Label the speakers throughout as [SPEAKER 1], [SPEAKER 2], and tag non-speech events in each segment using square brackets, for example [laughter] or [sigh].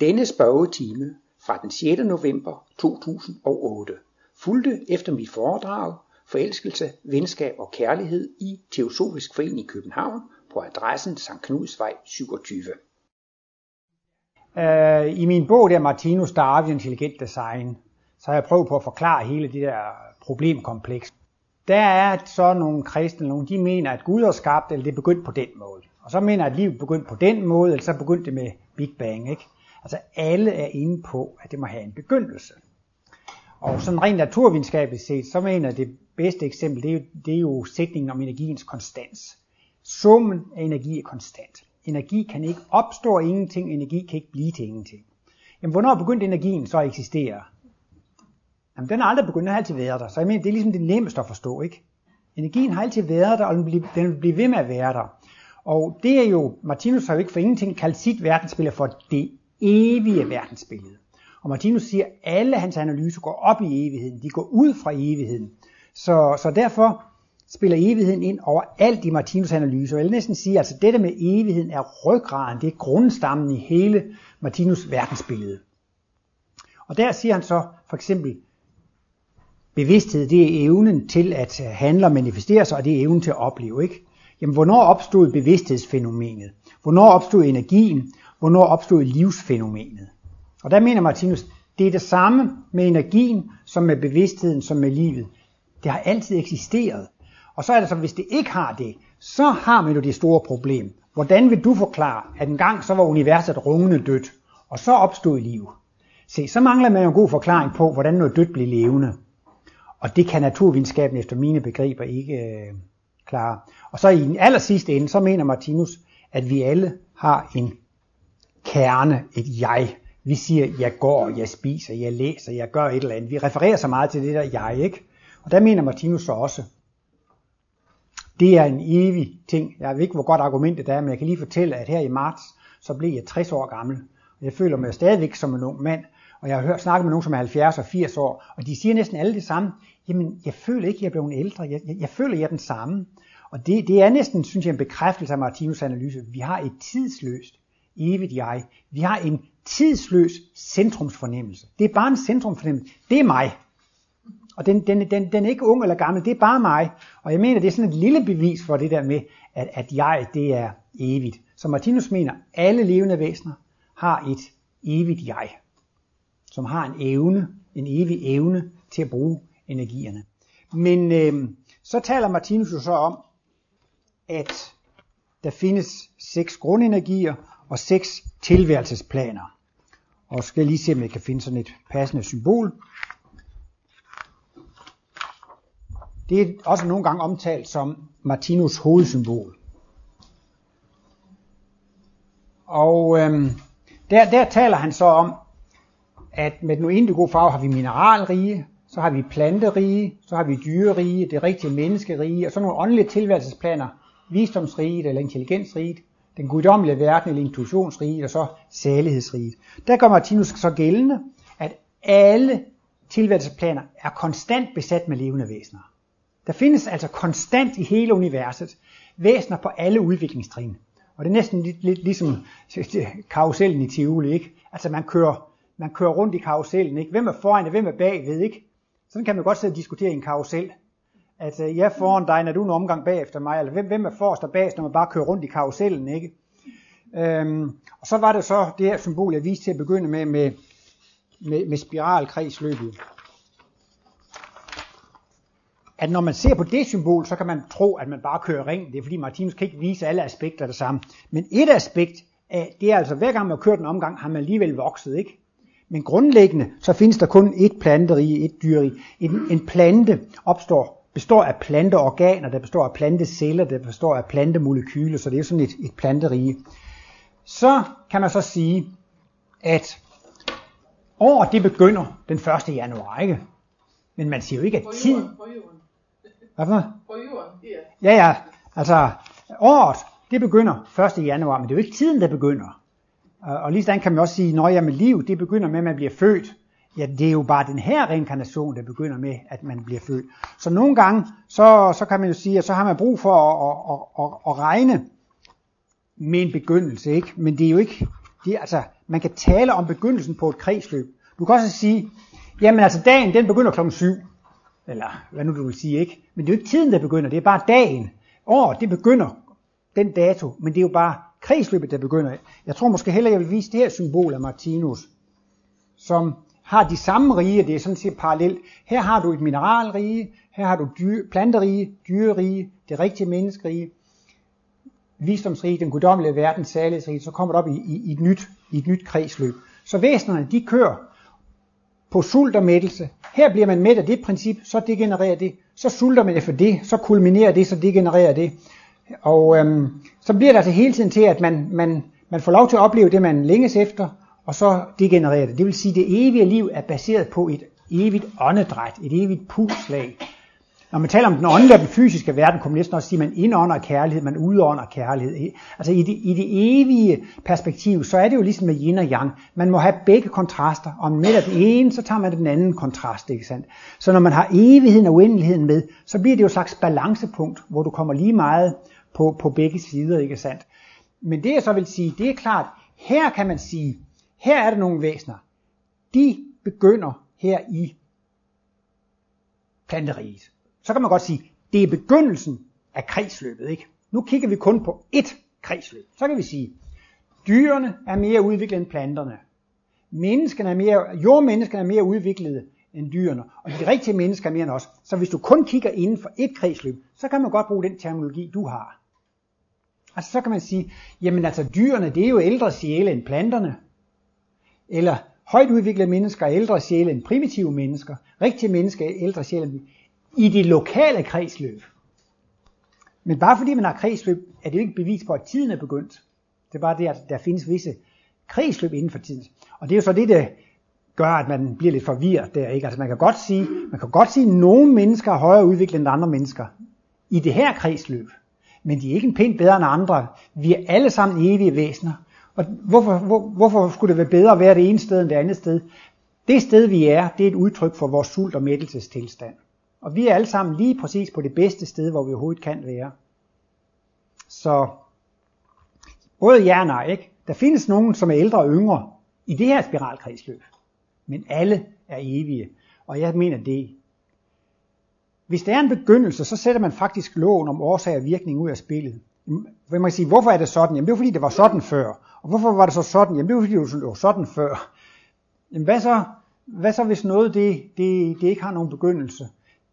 [SPEAKER 1] Denne spørgetime fra den 6. november 2008 fulgte efter mit foredrag Forelskelse, Venskab og Kærlighed i Teosofisk Forening i København på adressen St. Knudsvej 27.
[SPEAKER 2] Øh, I min bog der Martinus Darwin Intelligent Design, så har jeg prøvet på at forklare hele det der problemkompleks. Der er så nogle kristne, nogle, de mener, at Gud har skabt, eller det begyndte på den måde. Og så mener at livet begyndte på den måde, eller så begyndte det med Big Bang. Ikke? Altså alle er inde på, at det må have en begyndelse. Og sådan rent naturvidenskabeligt set, så mener jeg, det bedste eksempel, det er, jo, det er jo sætningen om energiens konstans. Summen af energi er konstant. Energi kan ikke opstå af ingenting, energi kan ikke blive til ingenting. Jamen, hvornår begyndte energien så at eksistere? Jamen, den har aldrig begyndt, den har altid været der. Så jeg mener, det er ligesom det nemmeste at forstå, ikke? Energien har altid været der, og den vil, den vil blive ved med at være der. Og det er jo, Martinus har jo ikke for ingenting kaldt sit verdensbillede for det evige verdensbillede. Og Martinus siger, at alle hans analyser går op i evigheden. De går ud fra evigheden. Så, så derfor spiller evigheden ind over alt i Martinus analyser. Jeg vil næsten sige, at altså dette med evigheden er ryggraden, det er grundstammen i hele Martinus verdensbillede. Og der siger han så for eksempel, bevidsthed, det er evnen til at øh, handle og manifestere sig, og det er evnen til at opleve. Ikke? Jamen, hvornår opstod bevidsthedsfænomenet? Hvornår opstod energien? Hvornår opstod livsfænomenet? Og der mener Martinus, det er det samme med energien, som med bevidstheden, som med livet. Det har altid eksisteret. Og så er det så, hvis det ikke har det, så har man jo det store problem. Hvordan vil du forklare, at engang så var universet rungende dødt, og så opstod liv? Se, så mangler man jo en god forklaring på, hvordan noget dødt bliver levende. Og det kan naturvidenskaben efter mine begreber ikke øh, klare. Og så i den aller sidste ende, så mener Martinus, at vi alle har en kerne, et jeg. Vi siger, jeg går, jeg spiser, jeg læser, jeg gør et eller andet. Vi refererer så meget til det der jeg, ikke? Og der mener Martinus så også, det er en evig ting. Jeg ved ikke, hvor godt argumentet er, men jeg kan lige fortælle, at her i marts, så blev jeg 60 år gammel. Og Jeg føler mig stadigvæk som en ung mand, og jeg har hørt snakket med nogen, som er 70 og 80 år, og de siger næsten alle det samme. Jamen, jeg føler ikke, at jeg er blevet ældre. Jeg, jeg, jeg føler, at jeg er den samme. Og det, det er næsten, synes jeg, en bekræftelse af Martinus analyse. Vi har et tidsløst, evigt jeg. Vi har en tidsløs centrumsfornemmelse. Det er bare en centrumsfornemmelse. Det er mig. Og den, den, den, den er ikke ung eller gammel, det er bare mig. Og jeg mener, det er sådan et lille bevis for det der med, at, at jeg, det er evigt. Så Martinus mener, alle levende væsener har et evigt jeg, som har en evne, en evig evne til at bruge energierne. Men øh, så taler Martinus jo så om, at der findes seks grundenergier og seks tilværelsesplaner. Og skal lige se, om jeg kan finde sådan et passende symbol. Det er også nogle gange omtalt som Martinus hovedsymbol. Og øhm, der, der taler han så om, at med den indigo farve har vi mineralrige, så har vi planterige, så har vi dyrerige, det rigtige menneskerige, og så nogle åndelige tilværelsesplaner, visdomsriget eller intelligensriget, den guddommelige verden eller intuitionsriget, og så salighedsriget. Der gør Martinus så gældende, at alle tilværelsesplaner er konstant besat med levende væsener. Der findes altså konstant i hele universet væsener på alle udviklingstrin. Og det er næsten lidt, lidt ligesom [laughs] karusellen i Tivoli, ikke? Altså man kører, man kører rundt i karusellen, ikke? Hvem er foran og hvem er bagved, ikke? Sådan kan man godt sidde og diskutere i en karusel. At øh, uh, jeg foran dig, når du en omgang bagefter mig, eller hvem, hvem er forrest og bagest, når man bare kører rundt i karusellen, ikke? Øhm, og så var det så det her symbol, jeg viste til at begynde med, med, med, med spiralkredsløbet at når man ser på det symbol, så kan man tro, at man bare kører ring. Det er fordi Martinus kan ikke vise alle aspekter af det samme. Men et aspekt af, det er altså, hver gang man kører den omgang, har man alligevel vokset, ikke? Men grundlæggende, så findes der kun et planterige, et dyrerige. En, en plante opstår, består af planteorganer, der består af planteceller, der består af plantemolekyler, så det er sådan et, et planterige. Så kan man så sige, at året det begynder den 1. januar, ikke? Men man siger jo ikke, at tid... Hvad for
[SPEAKER 3] På jorden,
[SPEAKER 2] ja. Ja, ja. Altså, året, det begynder 1. januar, men det er jo ikke tiden, der begynder. Og lige sådan kan man også sige, når jeg med liv, det begynder med, at man bliver født. Ja, det er jo bare den her reinkarnation, der begynder med, at man bliver født. Så nogle gange, så, så kan man jo sige, at så har man brug for at, at, at, at regne med en begyndelse, ikke? Men det er jo ikke, det er, altså, man kan tale om begyndelsen på et kredsløb. Du kan også sige, jamen altså dagen den begynder klokken 7. Eller hvad nu du vil sige, ikke? Men det er jo ikke tiden, der begynder, det er bare dagen. Året, det begynder den dato, men det er jo bare kredsløbet, der begynder. Jeg tror måske hellere, jeg vil vise det her symbol af Martinus, som har de samme rige, det er sådan set parallelt. Her har du et mineralrige, her har du dyr, planterige, dyrerige, det rigtige menneskerige, visdomsrige, den guddommelige verden, særlighedsrige, så kommer det op i, i, i, et nyt, i et nyt kredsløb. Så væsenerne, de kører på sult og mættelse. Her bliver man mæt af det princip, så degenererer det. Så sulter man efter det, så kulminerer det, så degenererer det. Og øhm, så bliver det altså hele tiden til, at man, man, man får lov til at opleve det, man længes efter, og så degenererer det. Det vil sige, at det evige liv er baseret på et evigt åndedræt, et evigt pulslag. Når man taler om den åndelige og den fysiske verden, kunne man næsten også sige, at man indånder kærlighed, man udånder kærlighed. Altså i det, i det evige perspektiv, så er det jo ligesom med yin og yang. Man må have begge kontraster. Om med den ene, så tager man den anden kontrast. Ikke sandt? Så når man har evigheden og uendeligheden med, så bliver det jo et slags balancepunkt, hvor du kommer lige meget på, på begge sider. Ikke sandt? Men det jeg så vil sige, det er klart, her kan man sige, her er der nogle væsener. De begynder her i planteriget så kan man godt sige, det er begyndelsen af kredsløbet. Ikke? Nu kigger vi kun på ét kredsløb. Så kan vi sige, dyrene er mere udviklede end planterne. Menneskene er mere, jordmenneskene er mere udviklede end dyrene, og de rigtige mennesker er mere end os. Så hvis du kun kigger inden for et kredsløb, så kan man godt bruge den terminologi, du har. Altså så kan man sige, jamen altså dyrene, det er jo ældre sjæle end planterne. Eller højt udviklede mennesker er ældre sjæle end primitive mennesker. Rigtige mennesker er ældre sjæle end i det lokale kredsløb. Men bare fordi man har kredsløb, er det jo ikke bevis på, at tiden er begyndt. Det er bare det, at der findes visse kredsløb inden for tiden. Og det er jo så det, der gør, at man bliver lidt forvirret der. Ikke? Altså man kan godt sige, man kan godt sige, at nogle mennesker er højere udviklet end andre mennesker i det her kredsløb. Men de er ikke en pind bedre end andre. Vi er alle sammen evige væsener. Og hvorfor, hvor, hvorfor skulle det være bedre at være det ene sted end det andet sted? Det sted vi er, det er et udtryk for vores sult- og mættelsestilstand. Og vi er alle sammen lige præcis på det bedste sted, hvor vi overhovedet kan være. Så både ja og nej, ikke? Der findes nogen, som er ældre og yngre i det her spiralkredsløb. Men alle er evige. Og jeg mener det. Hvis der er en begyndelse, så sætter man faktisk loven om årsag og virkning ud af spillet. Vil man sige, hvorfor er det sådan? Jamen det var fordi, det var sådan før. Og hvorfor var det så sådan? Jamen det var fordi, det var sådan før. Jamen hvad så, hvad så hvis noget det, det, det ikke har nogen begyndelse?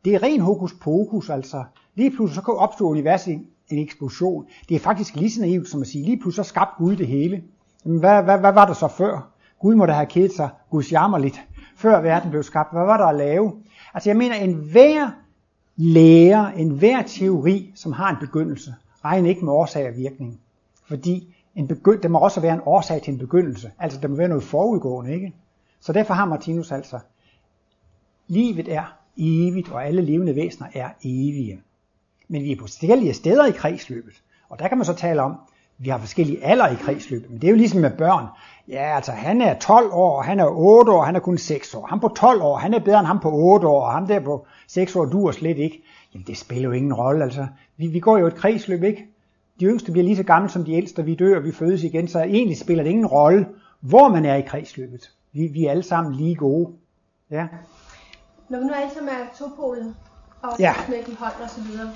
[SPEAKER 2] Det er ren hokus pokus, altså. Lige pludselig så kan opstå universet en, en eksplosion. Det er faktisk lige så naivt som at sige, lige pludselig så skabte Gud det hele. Men hvad, hvad, hvad var der så før? Gud må da have kedet sig Guds jammerligt, før verden blev skabt. Hvad var der at lave? Altså jeg mener, en hver lærer, en hver teori, som har en begyndelse, Regn ikke med årsag og virkning. Fordi en begynd, der må også være en årsag til en begyndelse. Altså der må være noget forudgående, ikke? Så derfor har Martinus altså, livet er evigt, og alle levende væsener er evige. Men vi er på forskellige steder i kredsløbet. Og der kan man så tale om, vi har forskellige alder i kredsløbet. Men det er jo ligesom med børn. Ja, altså han er 12 år, han er 8 år, han er kun 6 år. Han på 12 år, han er bedre end ham på 8 år, og ham der på 6 år duer slet ikke. Jamen det spiller jo ingen rolle, altså. Vi, vi går jo et kredsløb, ikke? De yngste bliver lige så gamle som de ældste, vi dør, og vi fødes igen, så egentlig spiller det ingen rolle, hvor man er i kredsløbet. Vi, vi er alle sammen lige gode. Ja.
[SPEAKER 3] Når vi nu alle sammen er topolet, og
[SPEAKER 2] Ja.
[SPEAKER 3] med hold og så videre,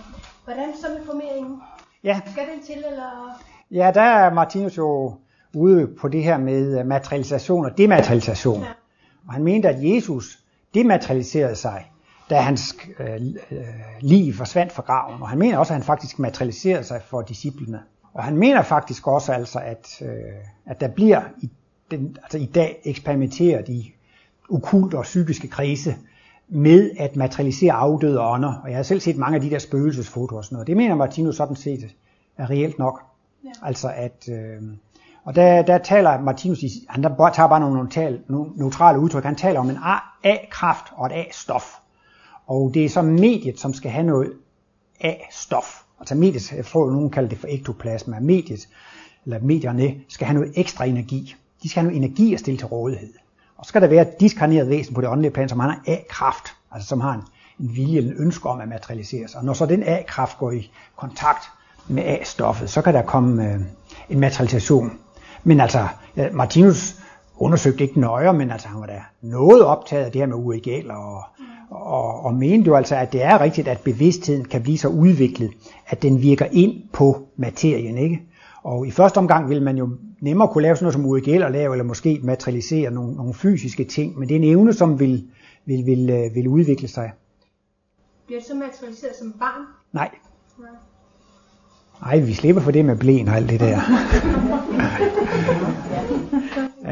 [SPEAKER 3] hvordan så med formeringen?
[SPEAKER 2] Ja,
[SPEAKER 3] Skal den til, eller?
[SPEAKER 2] Ja, der er Martinus jo ude på det her med øh, materialisation og dematerialisation.
[SPEAKER 3] Ja.
[SPEAKER 2] Og han mente, at Jesus dematerialiserede sig, da hans øh, øh, liv forsvandt fra graven. Og han mener også, at han faktisk materialiserede sig for disciplene. Og han mener faktisk også, altså, at, øh, at der bliver i, den, altså i dag eksperimenteret i okulte og psykiske krise med at materialisere afdøde ånder. Og jeg har selv set mange af de der spøgelsesfotoer og sådan noget. Det mener Martinus sådan set er reelt nok.
[SPEAKER 3] Ja.
[SPEAKER 2] Altså at, øh, og der, der taler Martinus, i- han der tager bare nogle neutrale, neutrale udtryk, han taler om en A-kraft og et A-stof. Og det er så mediet, som skal have noget A-stof. Altså mediet, jeg tror nogen kalder det for ektoplasma, mediet, eller medierne, skal have noget ekstra energi. De skal have noget energi at stille til rådighed. Og så skal der være et diskarneret væsen på det åndelige plan, som har en A-kraft, altså som har en, en vilje eller en ønske om at materialisere sig. Og når så den A-kraft går i kontakt med A-stoffet, så kan der komme øh, en materialisation. Men altså, ja, Martinus undersøgte ikke nøje, men altså han var da noget optaget af det her med uegaler, og, og, og mente jo altså, at det er rigtigt, at bevidstheden kan blive så udviklet, at den virker ind på materien, ikke? Og i første omgang vil man jo nemmere kunne lave sådan noget som UEGL og lave, eller måske materialisere nogle, nogle fysiske ting, men det er en evne, som vil, vil, vil, øh, vil udvikle sig.
[SPEAKER 3] Bliver det så materialiseret som barn?
[SPEAKER 2] Nej. Nej, vi slipper for det med blæn og alt det der. [laughs]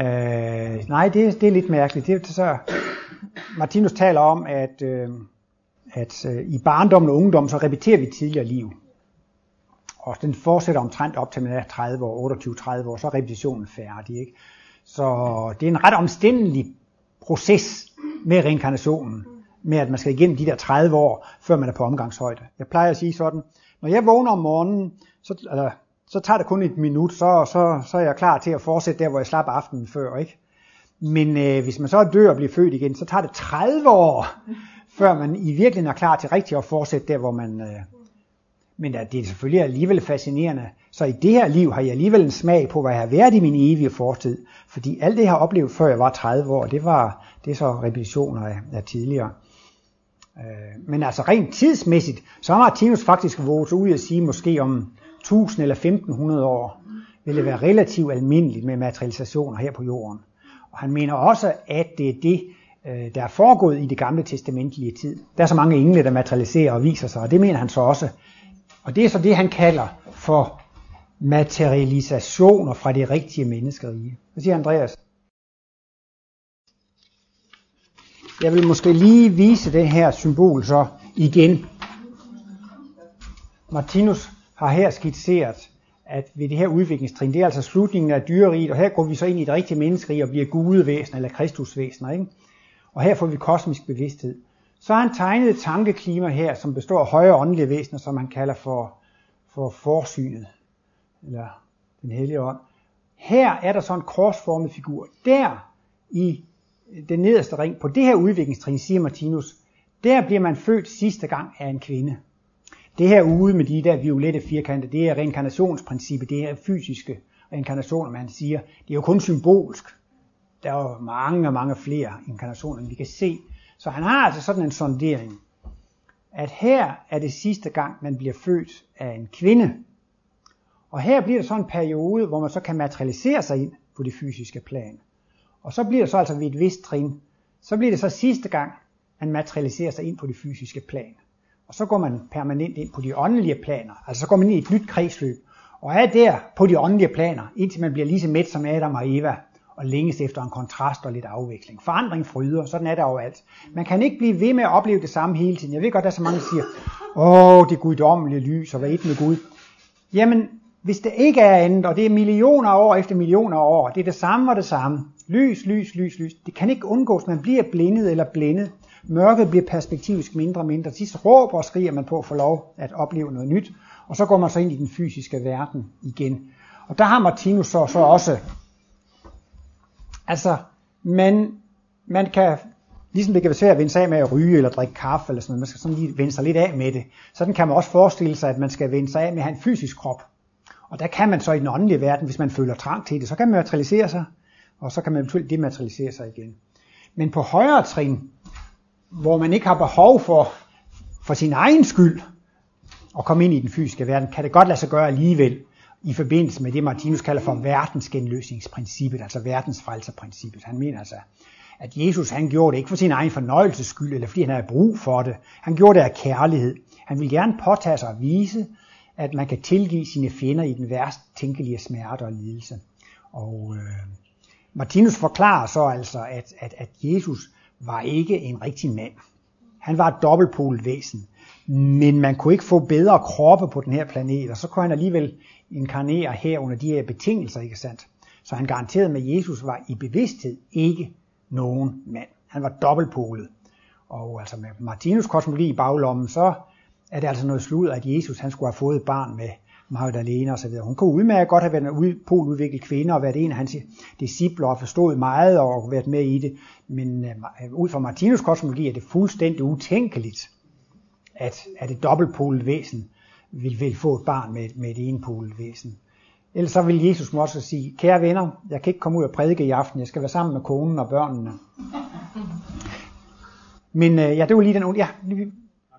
[SPEAKER 2] øh, nej, det, det er lidt mærkeligt. Det, så, Martinus taler om, at, øh, at øh, i barndommen og ungdom, så repeterer vi tidligere liv. Og den fortsætter omtrent op til man er 30 år, 28-30 år, så er repetitionen færdig. Ikke? Så det er en ret omstændelig proces med reinkarnationen, med at man skal igennem de der 30 år, før man er på omgangshøjde. Jeg plejer at sige sådan, når jeg vågner om morgenen, så, altså, så tager det kun et minut, så, så, så er jeg klar til at fortsætte der, hvor jeg slap aftenen før. Ikke? Men øh, hvis man så dør og bliver født igen, så tager det 30 år, [laughs] før man i virkeligheden er klar til rigtigt at fortsætte der, hvor man... Øh, men det er selvfølgelig alligevel fascinerende. Så i det her liv har jeg alligevel en smag på, hvad jeg har været i min evige fortid. Fordi alt det, jeg har oplevet, før jeg var 30 år, det, var, det er så repetitioner af, af tidligere. Øh, men altså rent tidsmæssigt, så har Martinus faktisk våget ud at sige, måske om 1000 eller 1500 år, vil det være relativt almindeligt med materialisationer her på jorden. Og han mener også, at det er det, øh, der er foregået i det gamle testamentlige tid. Der er så mange engle, der materialiserer og viser sig, og det mener han så også. Og det er så det, han kalder for materialisationer fra det rigtige menneskerige. Hvad siger Andreas? Jeg vil måske lige vise det her symbol så igen. Martinus har her skitseret, at ved det her udviklingstrin, det er altså slutningen af dyreriget, og her går vi så ind i det rigtige menneskerige og bliver gudevæsen eller kristusvæsener. Ikke? Og her får vi kosmisk bevidsthed. Så har han tegnet et tankeklima her, som består af højere åndelige væsener, som man kalder for, for forsynet, eller den hellige ånd. Her er der så en korsformet figur. Der i den nederste ring, på det her udviklingstrin, siger Martinus, der bliver man født sidste gang af en kvinde. Det her ude med de der violette firkanter, det er reinkarnationsprincippet, det er fysiske reinkarnationer, man siger. Det er jo kun symbolsk. Der er jo mange mange flere inkarnationer, end vi kan se. Så han har altså sådan en sondering, at her er det sidste gang, man bliver født af en kvinde. Og her bliver der så en periode, hvor man så kan materialisere sig ind på det fysiske plan. Og så bliver det så altså ved et vist trin, så bliver det så sidste gang, man materialiserer sig ind på det fysiske plan. Og så går man permanent ind på de åndelige planer. Altså så går man ind i et nyt kredsløb. Og er der på de åndelige planer, indtil man bliver lige så mæt som Adam og Eva, og længes efter en kontrast og lidt afvikling. Forandring fryder, sådan er det overalt. Man kan ikke blive ved med at opleve det samme hele tiden. Jeg ved godt, der er så mange, der siger, åh, det guddommelige lys, og hvad et med Gud. Jamen, hvis det ikke er andet, og det er millioner år efter millioner år, det er det samme og det samme. Lys, lys, lys, lys. Det kan ikke undgås, man bliver blindet eller blændet. Mørket bliver perspektivisk mindre og mindre. Sidst råber og skriger man på at få lov at opleve noget nyt. Og så går man så ind i den fysiske verden igen. Og der har Martinus så, så også Altså, man, man kan, ligesom det kan være svært at vende sig af med at ryge eller drikke kaffe eller sådan noget, man skal sådan lige vende sig lidt af med det. Sådan kan man også forestille sig, at man skal vende sig af med at have en fysisk krop. Og der kan man så i den åndelige verden, hvis man føler trang til det, så kan man materialisere sig, og så kan man eventuelt dematerialisere sig igen. Men på højere trin, hvor man ikke har behov for, for sin egen skyld at komme ind i den fysiske verden, kan det godt lade sig gøre alligevel i forbindelse med det, Martinus kalder for verdensgenløsningsprincippet, altså verdensfrelserprincippet. Han mener altså, at Jesus han gjorde det ikke for sin egen fornøjelses skyld, eller fordi han havde brug for det. Han gjorde det af kærlighed. Han ville gerne påtage sig at vise, at man kan tilgive sine fjender i den værst tænkelige smerte og lidelse. Og øh, Martinus forklarer så altså, at, at, at Jesus var ikke en rigtig mand. Han var et dobbeltpolet væsen. Men man kunne ikke få bedre kroppe på den her planet, og så kunne han alligevel inkarnere her under de her betingelser, ikke sandt? Så han garanterede med, at Jesus var i bevidsthed ikke nogen mand. Han var dobbeltpolet. Og altså med Martinus kosmologi i baglommen, så er det altså noget slud, at Jesus han skulle have fået et barn med Magdalena osv. Hun kunne udmærket godt have været en poludviklet kvinde og været en af hans discipler og forstået meget og været med i det. Men øh, ud fra Martinus kosmologi er det fuldstændig utænkeligt, at, at et dobbeltpolet væsen vil, vil få et barn med, med et enpolet væsen. Ellers så vil Jesus måske sige, kære venner, jeg kan ikke komme ud og prædike i aften, jeg skal være sammen med konen og børnene. [laughs] Men øh, ja, det var lige den... Ja,
[SPEAKER 4] det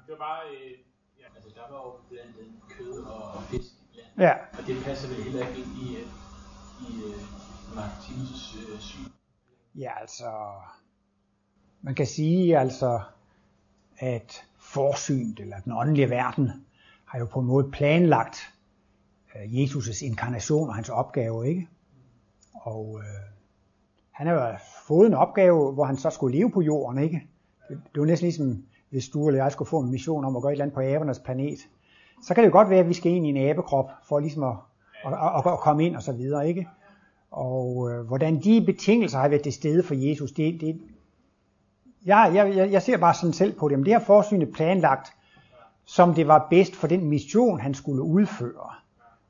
[SPEAKER 4] var bare... Øh, ja, altså, der var jo blandt andet kød og fisk blandt
[SPEAKER 2] Ja.
[SPEAKER 4] Og det passer vel heller ikke ind i, øh, i øh, Martinus' øh, syn.
[SPEAKER 2] Ja, altså... Man kan sige altså, at forsynet, eller den åndelige verden, har jo på en måde planlagt øh, Jesus' inkarnation og hans opgave, ikke? Og øh, han har jo fået en opgave, hvor han så skulle leve på jorden, ikke? Det, det var næsten ligesom, hvis du eller jeg skulle få en mission om at gøre et eller andet på abernes planet. Så kan det jo godt være, at vi skal ind i en abekrop, for ligesom at, at, at, at komme ind og så videre, ikke? Og øh, hvordan de betingelser har været til stede for Jesus, det, det, jeg, jeg, jeg ser bare sådan selv på det, men det har forsynet planlagt, som det var bedst for den mission, han skulle udføre.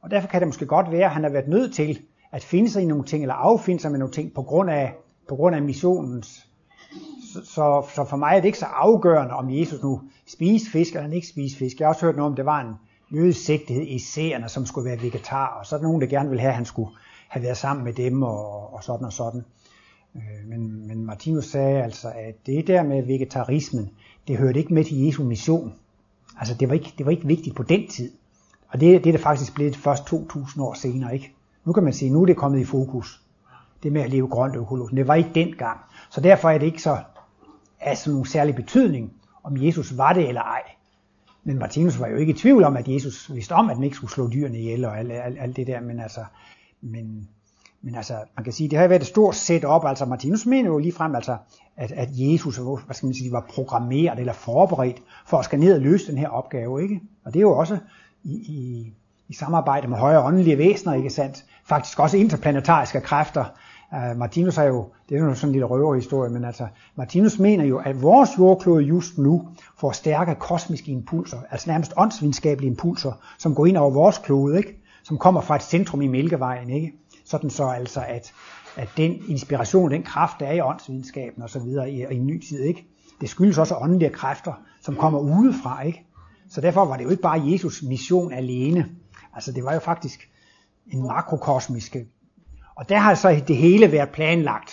[SPEAKER 2] Og derfor kan det måske godt være, at han har været nødt til at finde sig i nogle ting, eller affinde sig med nogle ting, på grund af, på grund af missionens. Så, så, for mig er det ikke så afgørende, om Jesus nu spiste fisk eller han ikke spiste fisk. Jeg har også hørt noget om, det var en jødisk sigtighed i seerne, som skulle være vegetar, og så er der nogen, der gerne vil have, at han skulle have været sammen med dem, og, og sådan og sådan. Øh, men, men Martinus sagde altså, at det der med vegetarismen, det hørte ikke med til Jesu mission. Altså det var ikke, det var ikke vigtigt på den tid. Og det, det er det faktisk blevet først 2000 år senere, ikke? Nu kan man sige, nu er det kommet i fokus. Det med at leve grønt økologisk. Det var ikke dengang. Så derfor er det ikke så af sådan nogen særlig betydning, om Jesus var det eller ej. Men Martinus var jo ikke i tvivl om, at Jesus vidste om, at man ikke skulle slå dyrene ihjel og alt, alt, alt det der. Men altså, men, men altså, man kan sige, det har været et stort setup. Altså Martinus mener jo lige frem, altså, at, at Jesus hvad skal man sige, var programmeret eller forberedt for at skal ned og løse den her opgave. Ikke? Og det er jo også i, i, i samarbejde med højere åndelige væsener, ikke sandt? Faktisk også interplanetariske kræfter. Uh, Martinus har jo, det er jo sådan en lille røverhistorie, men altså, Martinus mener jo, at vores jordklode just nu får stærke kosmiske impulser, altså nærmest åndsvidenskabelige impulser, som går ind over vores klode, ikke? som kommer fra et centrum i Mælkevejen, ikke? Sådan så altså, at, at den inspiration, den kraft, der er i åndsvidenskaben osv. så i, i en ny tid, ikke? det skyldes også åndelige kræfter, som kommer udefra, ikke? Så derfor var det jo ikke bare Jesus mission alene. Altså det var jo faktisk en makrokosmisk. Og der har så det hele været planlagt.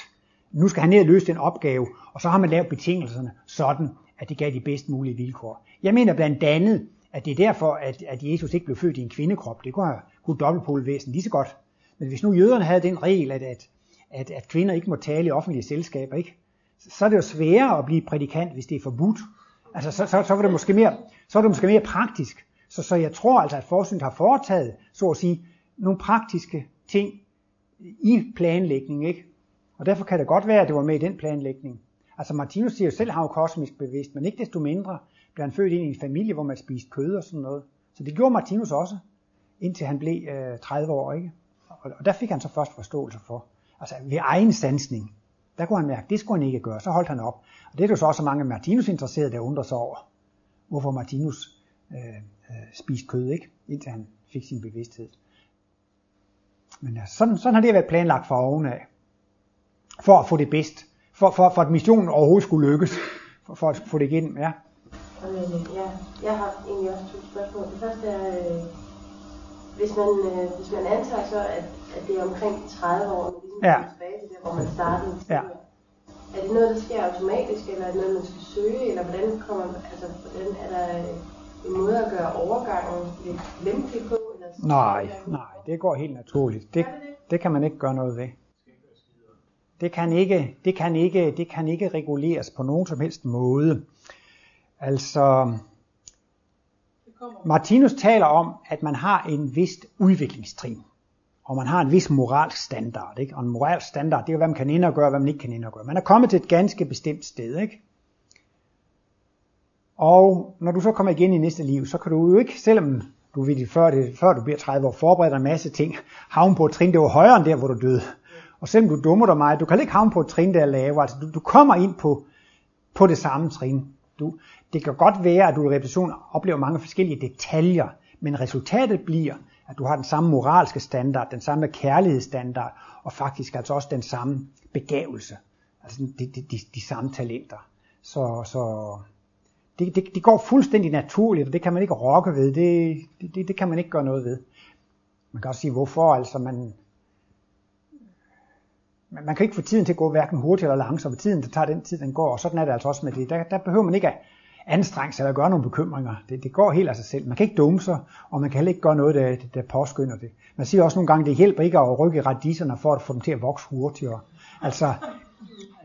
[SPEAKER 2] Nu skal han ned og løse den opgave, og så har man lavet betingelserne sådan, at det gav de bedst mulige vilkår. Jeg mener blandt andet, at det er derfor, at, at Jesus ikke blev født i en kvindekrop. Det kunne have kunne dobbeltpolvæsen lige så godt. Men hvis nu jøderne havde den regel, at, at, at, at kvinder ikke må tale i offentlige selskaber, ikke? så er det jo sværere at blive prædikant, hvis det er forbudt. Altså, så, så, så, var det måske mere, så var det måske mere praktisk. Så, så jeg tror altså, at forsynet har foretaget, så at sige, nogle praktiske ting i planlægning, ikke? Og derfor kan det godt være, at det var med i den planlægning. Altså Martinus siger jo selv, at han var kosmisk bevidst, men ikke desto mindre blev han født ind i en familie, hvor man spiste kød og sådan noget. Så det gjorde Martinus også, indtil han blev øh, 30 år, ikke? Og, og der fik han så først forståelse for. Altså ved egen sansning, der kunne han mærke, at det skulle han ikke gøre, så holdt han op. Og det er jo så også mange Martinus interesserede, der undrer sig over, hvorfor Martinus øh, øh, spiste kød, ikke? indtil han fik sin bevidsthed. Men ja, sådan, sådan har det været planlagt fra ovenaf, for at få det bedst, for, for, for at missionen overhovedet skulle lykkes, for, for at få det igennem. Ja.
[SPEAKER 5] Men, øh, ja, jeg har egentlig også to spørgsmål. Det første er, øh, hvis, man, øh, hvis man antager så, at, at det er omkring 30 år, man ligesom
[SPEAKER 2] Ja.
[SPEAKER 5] tilbage til der, hvor man startede
[SPEAKER 2] Ja.
[SPEAKER 5] Er det noget, der sker automatisk, eller er det noget, man skal søge, eller hvordan kommer altså, hvordan er der øh, en måde at gøre overgangen lidt lempelig på? Eller sådan
[SPEAKER 2] Nej, nej, det går helt naturligt. Det,
[SPEAKER 5] det det
[SPEAKER 2] kan man ikke gøre noget ved. Det kan ikke, det kan ikke, det kan ikke reguleres på nogen som helst måde. Altså, Martinus taler om, at man har en vist udviklingstrin, og man har en vis moralsk standard. Ikke? Og en moralsk standard, det er jo, hvad man kan ind og gøre, hvad man ikke kan ind og gøre. Man er kommet til et ganske bestemt sted. Ikke? Og når du så kommer igen i næste liv, så kan du jo ikke, selvom du ved, før, det, før du bliver 30 år, forbereder en masse ting, Havn på et trin, det var højere end der, hvor du døde. Og selvom du dummer dig meget, du kan ikke havne på et trin, der er lavere. Altså, du, du kommer ind på, på det samme trin. Du, det kan godt være, at du i repetition oplever mange forskellige detaljer, men resultatet bliver, at du har den samme moralske standard, den samme kærlighedsstandard, og faktisk altså også den samme begavelse. Altså de, de, de, de samme talenter. Så, så det, det, det går fuldstændig naturligt, og det kan man ikke rokke ved. Det, det, det kan man ikke gøre noget ved. Man kan også sige, hvorfor, altså man, man kan ikke få tiden til at gå hverken hurtigt eller langsomt, tiden der tager den tid, den går, og sådan er det altså også med det. Der, der behøver man ikke at anstrenge sig eller gøre nogle bekymringer. Det, det går helt af sig selv. Man kan ikke dumme sig, og man kan heller ikke gøre noget, der, der påskynder det. Man siger også nogle gange, det hjælper ikke at rykke radiserne for at få dem til at vokse hurtigere. Altså,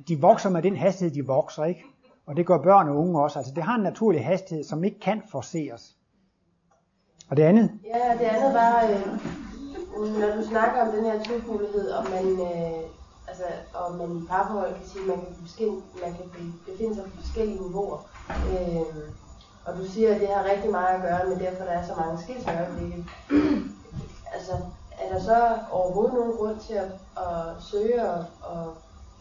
[SPEAKER 2] de vokser med den hastighed, de vokser, ikke? Og det gør børn og unge også. Altså, det har en naturlig hastighed, som ikke kan forceres. Og det andet?
[SPEAKER 5] Ja, det andet var, øh, når du snakker om den her topolighed, om man, øh, altså, om man i parforhold kan sige, at man kan, beskind, man kan befinde sig på forskellige niveauer. Øh, og du siger, at det har rigtig meget at gøre med derfor, der er så mange skilsøjeblikke. altså, er der så overhovedet nogen grund til at, at søge og, og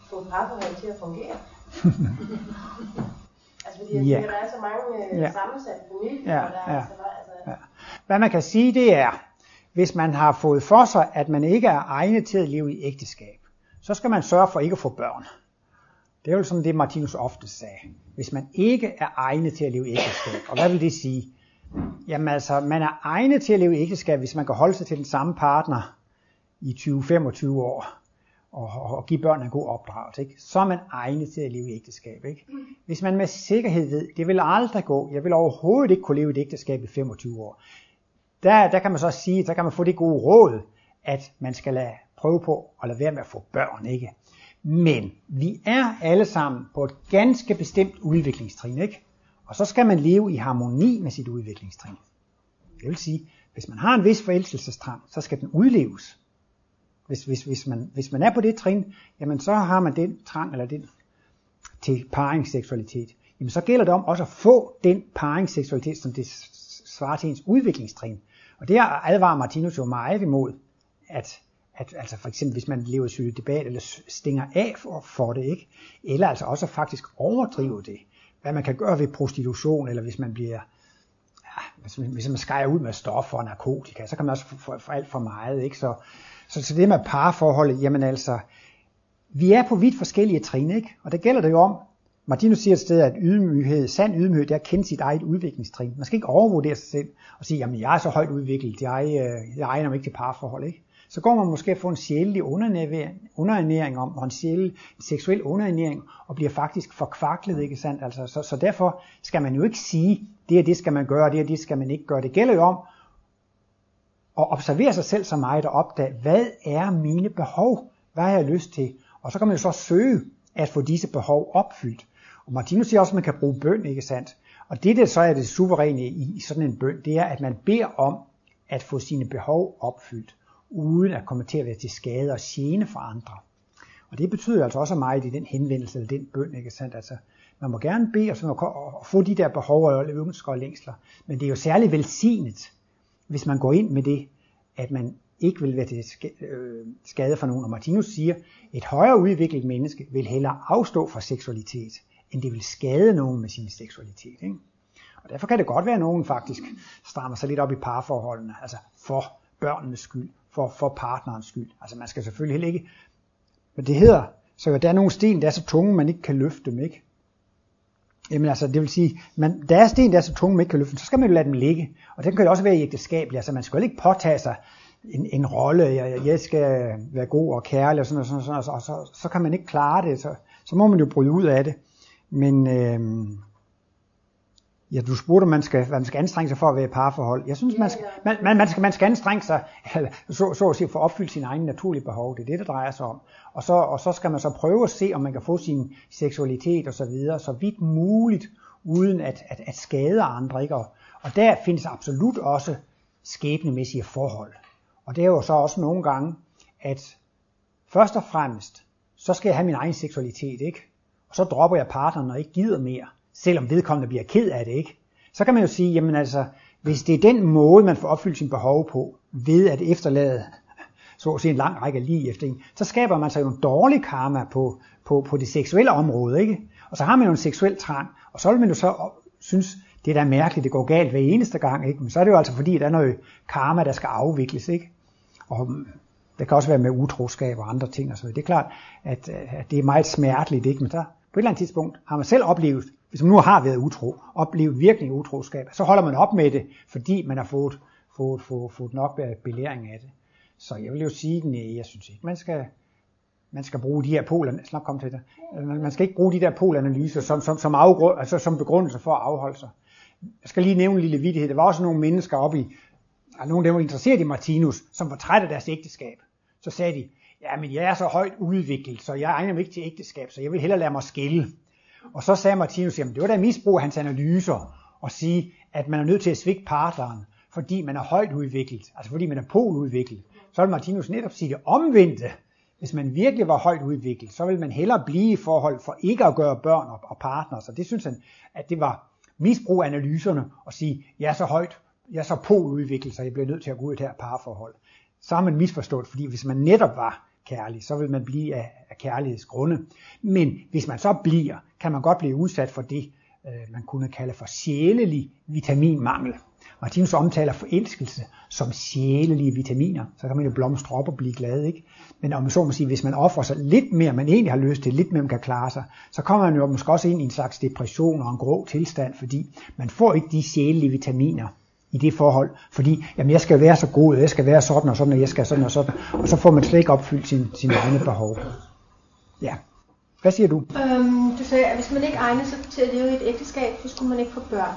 [SPEAKER 5] få parforhold til at fungere? [laughs] altså, fordi jeg
[SPEAKER 2] Ja.
[SPEAKER 5] der er så mange øh,
[SPEAKER 2] Ja.
[SPEAKER 5] sammensatte familier,
[SPEAKER 2] Ja,
[SPEAKER 5] der er
[SPEAKER 2] ja.
[SPEAKER 5] altså, altså,
[SPEAKER 2] Ja. Hvad man kan sige, det er, hvis man har fået for sig, at man ikke er egnet til at leve i ægteskab, så skal man sørge for ikke at få børn. Det er jo sådan det, Martinus ofte sagde. Hvis man ikke er egnet til at leve i ægteskab, og hvad vil det sige? Jamen altså, man er egnet til at leve i ægteskab, hvis man kan holde sig til den samme partner i 20-25 år, og, og, give børnene en god opdragelse, ikke? så er man egnet til at leve i ægteskab. Ikke? Hvis man med sikkerhed ved, det vil aldrig gå, jeg vil overhovedet ikke kunne leve i et ægteskab i 25 år, der, der kan man så sige, der kan man få det gode råd, at man skal lade, prøve på at lade være med at få børn, ikke? Men vi er alle sammen på et ganske bestemt udviklingstrin, ikke? Og så skal man leve i harmoni med sit udviklingstrin. Det vil sige, hvis man har en vis forelselsestrang, så skal den udleves. Hvis, hvis, hvis, man, hvis man er på det trin, jamen så har man den trang eller den til paringsseksualitet. Jamen så gælder det om også at få den paringsseksualitet, som det svarer til ens udviklingstrin. Og det advarer Martinus jo meget imod, at, at altså for eksempel hvis man lever i debat eller stinger af for, for det, ikke? eller altså også faktisk overdrive det. Hvad man kan gøre ved prostitution, eller hvis man bliver ja, hvis, man, hvis man skærer ud med stoffer og narkotika, så kan man også få, få alt for meget. Ikke? Så, så, til det med parforholdet, jamen altså, vi er på vidt forskellige trin, ikke? og det gælder det jo om, Martinus siger et sted, at ydmyghed, sand ydmyghed, det er at kende sit eget udviklingstrin. Man skal ikke overvurdere sig selv og sige, jamen jeg er så højt udviklet, jeg, øh, jeg egner mig ikke til parforhold. Ikke? Så går man måske at få en sjælelig underernæring, underernæring om, og en sjælelig en seksuel underernæring, og bliver faktisk forkvaklet, ikke sandt? Altså, så, så derfor skal man jo ikke sige, det og det skal man gøre, det og det skal man ikke gøre. Det gælder jo om og observere sig selv så meget og opdage, hvad er mine behov? Hvad har jeg lyst til? Og så kan man jo så søge at få disse behov opfyldt. Og Martinus siger også, at man kan bruge bøn, ikke sandt? Og det, der så er det suveræne i sådan en bøn, det er, at man beder om at få sine behov opfyldt, uden at komme til at være til skade og gene for andre. Og det betyder altså også meget i den henvendelse eller den bøn, ikke sandt? Altså, man må gerne bede og, sådan, og få de der behov og ønsker og længsler, men det er jo særligt velsignet, hvis man går ind med det, at man ikke vil være til øh, skade for nogen. Og Martinus siger, et højere udviklet menneske vil hellere afstå fra seksualitet, end det vil skade nogen med sin seksualitet. Ikke? Og derfor kan det godt være, at nogen faktisk strammer sig lidt op i parforholdene, altså for børnenes skyld, for, for partnerens skyld. Altså man skal selvfølgelig heller ikke, men det hedder, så der er nogle sten, der er så tunge, man ikke kan løfte dem, ikke? Jamen altså, det vil sige, man, der er sten, der er så tunge, man ikke kan løfte så skal man jo lade dem ligge. Og det kan jo også være i ægteskab, altså man skal jo ikke påtage sig en, en rolle, jeg, jeg skal være god og kærlig og sådan og sådan, og, sådan, og, så, og så, så kan man ikke klare det, så, så må man jo bryde ud af det. Men øh, ja, du spurgte, om man skal, man skal anstrenge sig for at være i parforhold. Jeg synes, man skal, man, man, man, skal, man skal anstrenge sig, så, så at sige, for at opfylde sine egne naturlige behov. Det er det, det drejer sig om. Og så, og så skal man så prøve at se, om man kan få sin seksualitet og så videre, så vidt muligt, uden at, at, at skade andre. Ikke? Og, og der findes absolut også skæbnemæssige forhold. Og det er jo så også nogle gange, at først og fremmest, så skal jeg have min egen seksualitet, ikke? Og så dropper jeg partneren og ikke gider mere, selvom vedkommende bliver ked af det, ikke? Så kan man jo sige, jamen altså, hvis det er den måde, man får opfyldt sin behov på, ved at efterlade så at sige en lang række lige efter en, så skaber man sig jo en dårlig karma på, på, på det seksuelle område, ikke? Og så har man jo en seksuel trang, og så vil man jo så synes, det er da mærkeligt, det går galt hver eneste gang, ikke? Men så er det jo altså fordi, der er noget karma, der skal afvikles, ikke? Og mm, det kan også være med utroskab og andre ting og så Det er klart, at, at det er meget smerteligt, ikke? Men så på et eller andet tidspunkt har man selv oplevet, hvis man nu har været utro, oplevet virkelig utroskab, så holder man op med det, fordi man har fået, fået, fået, fået nok belæring af det. Så jeg vil jo sige, nej, jeg synes ikke, man skal, man skal bruge de her poler, snart kom til det, man skal ikke bruge de der polanalyser som, som, som, afgrund, altså som begrundelse for at afholde sig. Jeg skal lige nævne en lille vidighed. Der var også nogle mennesker oppe i, og nogle af dem var interesseret i Martinus, som var trætte af deres ægteskab. Så sagde de, ja, men jeg er så højt udviklet, så jeg egner mig ikke til ægteskab, så jeg vil hellere lade mig skille. Og så sagde Martinus, jamen det var da misbrug af hans analyser, at sige, at man er nødt til at svigte partneren, fordi man er højt udviklet, altså fordi man er poludviklet. Så vil Martinus netop sige det omvendte. Hvis man virkelig var højt udviklet, så vil man hellere blive i forhold for ikke at gøre børn og partner. Så det synes han, at det var misbrug af analyserne og sige, jeg er så højt, jeg er så poludviklet, så jeg bliver nødt til at gå ud i det her parforhold. Så har man misforstået, fordi hvis man netop var kærlig, så vil man blive af, af kærlighedsgrunde. Men hvis man så bliver, kan man godt blive udsat for det, øh, man kunne kalde for sjælelig vitaminmangel. Martinus omtaler forelskelse som sjælelige vitaminer, så kan man jo blomstre op og blive glad, ikke? Men om så må sige, hvis man offrer sig lidt mere, man egentlig har lyst til, lidt mere man kan klare sig, så kommer man jo måske også ind i en slags depression og en grå tilstand, fordi man får ikke de sjælelige vitaminer i det forhold, fordi jamen, jeg skal være så god, jeg skal være sådan og sådan, og jeg skal sådan og sådan, og så får man slet ikke opfyldt sine sin egne behov. Ja. Hvad siger du?
[SPEAKER 3] Øhm, du sagde, at hvis man ikke egner sig til at leve i et ægteskab, så skulle man ikke få børn.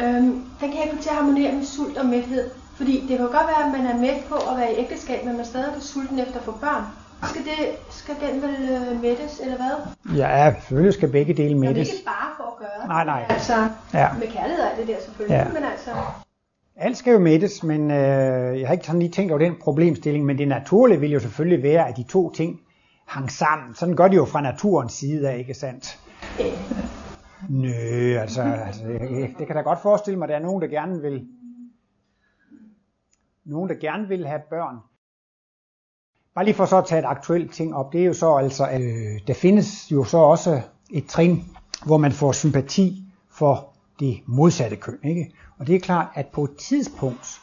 [SPEAKER 3] Øhm, den kan ikke til at harmonere med sult og mæthed. Fordi det kan godt være, at man er med på at være i ægteskab, men man stadig er sulten efter at få børn. Skal, det, skal den vel øh, mættes, eller hvad?
[SPEAKER 2] Ja, selvfølgelig skal begge dele mættes.
[SPEAKER 3] Det er ikke bare for at gøre
[SPEAKER 2] Nej, nej.
[SPEAKER 3] Altså,
[SPEAKER 2] ja.
[SPEAKER 3] med kærlighed er det der selvfølgelig, ja. men altså...
[SPEAKER 2] Alt skal jo mættes, men øh, jeg har ikke sådan lige tænkt over den problemstilling, men det naturlige vil jo selvfølgelig være, at de to ting hang sammen. Sådan gør de jo fra naturens side af, ikke sandt? Nø, altså, altså det kan da godt forestille mig, at der er nogen, der gerne vil nogen, der gerne vil have børn. Bare lige for så at tage et aktuelt ting op, det er jo så altså, at øh, der findes jo så også et trin, hvor man får sympati for det modsatte køn. Ikke? Og det er klart, at på et tidspunkt,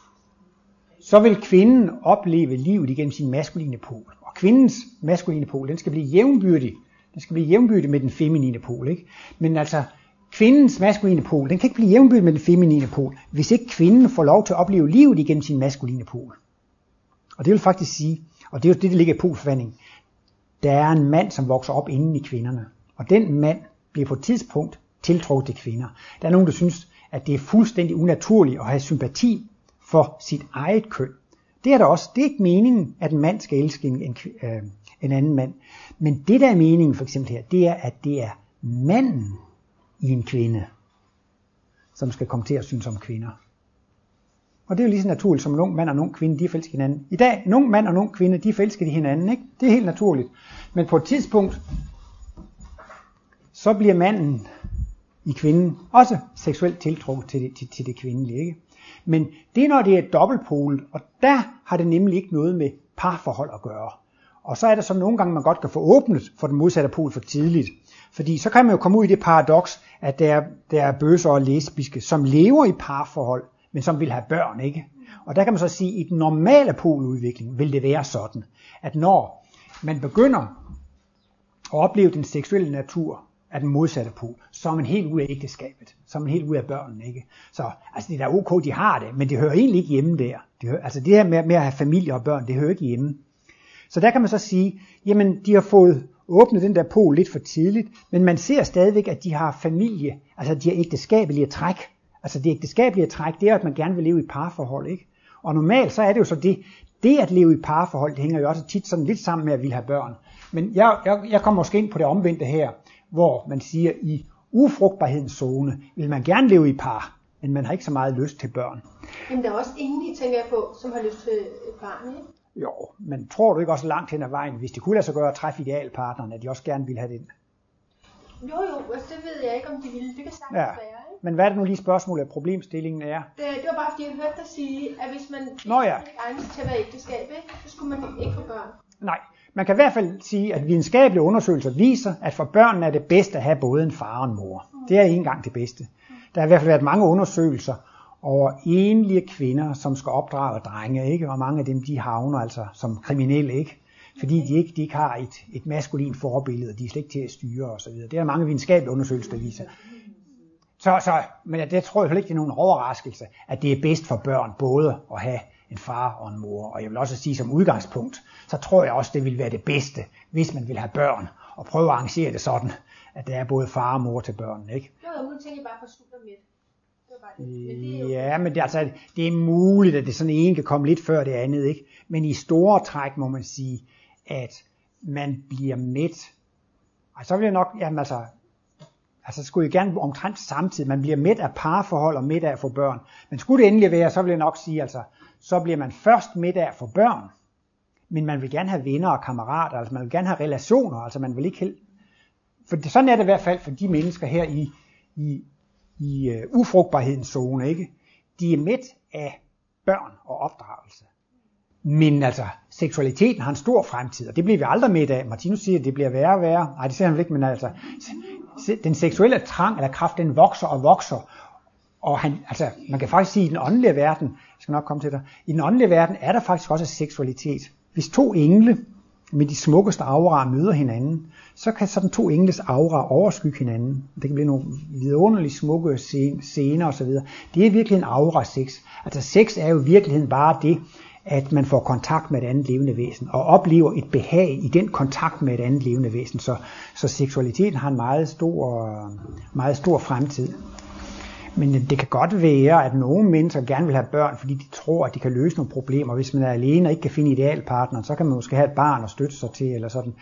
[SPEAKER 2] så vil kvinden opleve livet igennem sin maskuline pol. Kvindens maskuline pol, den skal blive jævnbyrdig. Den skal blive jævnbyrdig med den feminine pol. Ikke? Men altså, kvindens maskuline pol, den kan ikke blive jævnbyrdig med den feminine pol, hvis ikke kvinden får lov til at opleve livet igennem sin maskuline pol. Og det vil faktisk sige, og det er jo det, der ligger i polforvandling, der er en mand, som vokser op inden i kvinderne. Og den mand bliver på et tidspunkt tiltrukket til kvinder. Der er nogen, der synes, at det er fuldstændig unaturligt at have sympati for sit eget køn. Det er der også. Det er ikke meningen, at en mand skal elske en, en, øh, en anden mand. Men det, der er meningen for eksempel her, det er, at det er manden, i en kvinde, som skal komme til at synes om kvinder. Og det er jo lige så naturligt som en ung mand og en ung kvinde, de er hinanden. I dag, en ung mand og en ung kvinde, de er de hinanden, ikke? Det er helt naturligt. Men på et tidspunkt, så bliver manden i kvinden også seksuelt tiltrukket til det, til, til det kvindelige, ikke? Men det er, når det er dobbeltpol, og der har det nemlig ikke noget med parforhold at gøre. Og så er det så nogle gange, man godt kan få åbnet for den modsatte pol for tidligt. Fordi så kan man jo komme ud i det paradoks, at der, der er bøser og lesbiske, som lever i parforhold, men som vil have børn, ikke? Og der kan man så sige, at i den normale poludvikling vil det være sådan, at når man begynder at opleve den seksuelle natur af den modsatte pol, så er man helt ud af ægteskabet, så er man helt ud af børnene, ikke? Så altså det er da ok, de har det, men det hører egentlig ikke hjemme der. Det hører, altså det her med, med at have familie og børn, det hører ikke hjemme. Så der kan man så sige, jamen de har fået åbnet den der pol lidt for tidligt, men man ser stadigvæk, at de har familie, altså de har ægteskabelige træk. Altså det ægteskabelige træk, det er, at man gerne vil leve i parforhold, ikke? Og normalt så er det jo så det, det at leve i parforhold, det hænger jo også tit sådan lidt sammen med at ville have børn. Men jeg, jeg, jeg kommer måske ind på det omvendte her, hvor man siger, i ufrugtbarhedens zone vil man gerne leve i par, men man har ikke så meget lyst til børn.
[SPEAKER 3] Jamen der er også ingen, tænker jeg på, som har lyst til et barn, ikke?
[SPEAKER 2] Jo, men tror du ikke også langt hen ad vejen, hvis det kunne lade sig gøre at træffe idealpartneren, at de også gerne ville have den?
[SPEAKER 3] Jo, jo, altså det ved jeg ikke, om de ville. Det kan sagtens ja. være, ikke?
[SPEAKER 2] Men hvad er det nu lige spørgsmålet af problemstillingen er?
[SPEAKER 3] Det, det var bare fordi, jeg hørte dig sige, at hvis man
[SPEAKER 2] Nå, ja.
[SPEAKER 3] ikke egnes til at være ægteskab, ikke, så skulle man ikke få børn.
[SPEAKER 2] Nej, man kan i hvert fald sige, at videnskabelige undersøgelser viser, at for børnene er det bedst at have både en far og en mor. Det er ikke engang det bedste. Der har i hvert fald været mange undersøgelser, over enlige kvinder, som skal opdrage drenge, ikke? og mange af dem de havner altså som kriminelle, ikke? fordi de ikke, de ikke har et, et maskulin forbillede, og de er slet ikke til at styre osv. Det er der mange videnskabelige undersøgelser, der viser. Så, så, men det tror jeg heller ikke, det er nogen overraskelse, at det er bedst for børn både at have en far og en mor. Og jeg vil også sige som udgangspunkt, så tror jeg også, det vil være det bedste, hvis man vil have børn, og prøve at arrangere det sådan, at der er både far og mor til børnene. Ikke?
[SPEAKER 3] Jo, nu tænker jeg bare på bare det. Men
[SPEAKER 2] Ja, men det, altså, det er muligt, at det sådan en kan komme lidt før det andet. Ikke? Men i store træk må man sige, at man bliver mæt. Og så vil jeg nok, jamen altså, altså skulle jeg gerne omtrent samtidig, man bliver mæt af parforhold og mæt af at få børn. Men skulle det endelig være, så vil jeg nok sige, altså, så bliver man først middag af børn, men man vil gerne have venner og kammerater, altså man vil gerne have relationer, altså man vil ikke helt... For det, sådan er det i hvert fald for de mennesker her i, i, i uh, ufrugtbarhedens zone, ikke? De er midt af børn og opdragelse. Men altså, seksualiteten har en stor fremtid, og det bliver vi aldrig med af. Martinus siger, at det bliver værre og værre. Nej, det siger han ikke, men altså, den seksuelle trang eller kraft, den vokser og vokser. Og han, altså, man kan faktisk sige, at i den åndelige verden, jeg skal nok komme til dig, i den åndelige verden er der faktisk også seksualitet. Hvis to engle med de smukkeste auraer møder hinanden, så kan sådan to engles aura overskygge hinanden. Det kan blive nogle vidunderligt smukke scener osv. Det er virkelig en aura sex. Altså sex er jo i virkeligheden bare det, at man får kontakt med et andet levende væsen, og oplever et behag i den kontakt med et andet levende væsen. Så, så seksualiteten har en meget stor, meget stor fremtid. Men det kan godt være, at nogle mennesker gerne vil have børn, fordi de tror, at de kan løse nogle problemer. Hvis man er alene og ikke kan finde idealpartneren, så kan man måske have et barn og støtte sig til, eller sådan.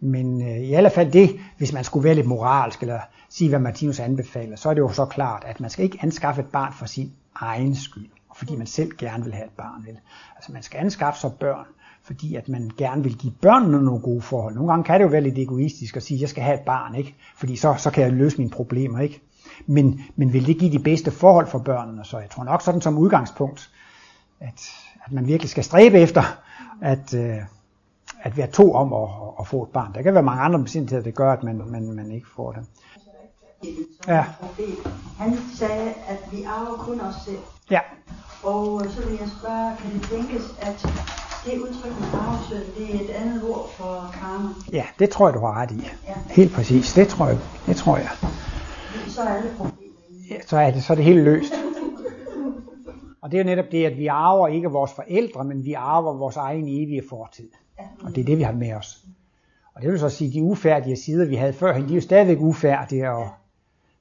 [SPEAKER 2] Men øh, i alle fald det, hvis man skulle være lidt moralsk, eller sige, hvad Martinus anbefaler, så er det jo så klart, at man skal ikke anskaffe et barn for sin egen skyld, og fordi man selv gerne vil have et barn. Vel? Altså man skal anskaffe sig børn, fordi at man gerne vil give børnene nogle gode forhold. Nogle gange kan det jo være lidt egoistisk at sige, at jeg skal have et barn, ikke? fordi så, så kan jeg løse mine problemer. ikke. Men, men vil det give de bedste forhold for børnene? Så jeg tror nok sådan som udgangspunkt, at, at man virkelig skal stræbe efter at, øh, at være to om at, at få et barn. Der kan være mange andre besindigheder, der gør, at man, man, man ikke får det. Ja.
[SPEAKER 6] Han sagde, at vi arver kun os selv.
[SPEAKER 2] Ja,
[SPEAKER 6] Og så vil jeg spørge, kan det tænkes, at det udtryk med arvesynd, det er et andet ord for karma?
[SPEAKER 2] ja, det tror jeg, du har ret i.
[SPEAKER 6] Ja.
[SPEAKER 2] Helt præcis, det tror jeg. Det tror jeg.
[SPEAKER 6] Så er alle problemer.
[SPEAKER 2] Ja, så er det, så er det helt løst. Og det er jo netop det, at vi arver ikke vores forældre, men vi arver vores egen evige fortid. Og det er det, vi har med os. Og det vil så sige, at de ufærdige sider, vi havde før, de er jo stadigvæk ufærdige. Og,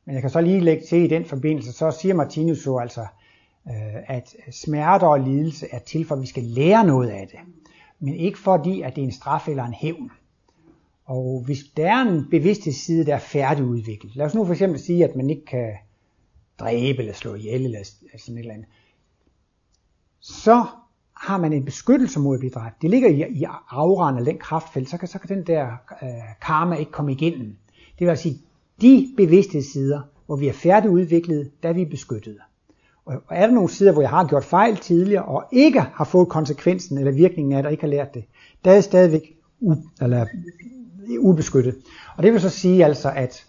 [SPEAKER 2] men jeg kan så lige lægge til i den forbindelse, så siger Martinus jo altså, øh, at smerter og lidelse er til for, at vi skal lære noget af det. Men ikke fordi, at det er en straf eller en hævn. Og hvis der er en bevidsthedsside, der er færdigudviklet, lad os nu for eksempel sige, at man ikke kan dræbe eller slå ihjel eller sådan et eller andet, så har man en beskyttelse mod at blive dræbt. Det ligger i, i auraen af den kraftfelt, så kan, så kan den der øh, karma ikke komme igennem. Det vil altså sige, de bevidsthedssider, hvor vi er færdigudviklet, der er vi beskyttet. Og og er der nogle sider, hvor jeg har gjort fejl tidligere, og ikke har fået konsekvensen eller virkningen af det, og ikke har lært det, der er jeg stadigvæk u, eller, ubeskyttet. Og det vil så sige altså, at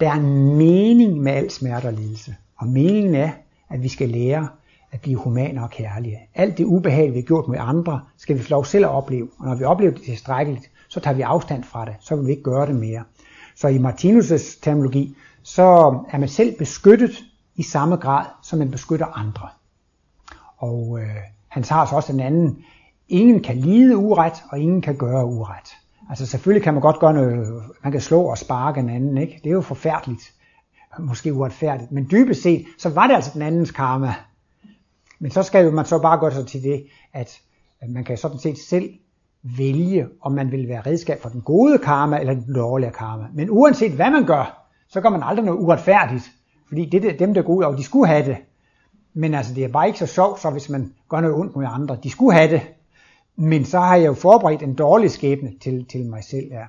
[SPEAKER 2] der er en mening med al smerte og lidelse. Og meningen er, at vi skal lære at blive humane og kærlige. Alt det ubehag, vi har gjort med andre, skal vi få lov selv at opleve. Og når vi oplever det tilstrækkeligt, så tager vi afstand fra det. Så vil vi ikke gøre det mere. Så i Martinus' terminologi, så er man selv beskyttet i samme grad, som man beskytter andre. Og øh, han tager så også den anden, ingen kan lide uret, og ingen kan gøre uret. Altså selvfølgelig kan man godt gøre noget, man kan slå og sparke en anden, ikke? Det er jo forfærdeligt, måske uretfærdigt, men dybest set, så var det altså den andens karma. Men så skal jo man så bare gå sig til det, at man kan sådan set selv vælge, om man vil være redskab for den gode karma eller den dårlige karma. Men uanset hvad man gør, så gør man aldrig noget uretfærdigt. Fordi det er dem, der går ud over, de skulle have det. Men altså, det er bare ikke så sjovt, så hvis man gør noget ondt mod andre. De skulle have det. Men så har jeg jo forberedt en dårlig skæbne til, til mig selv. Ja.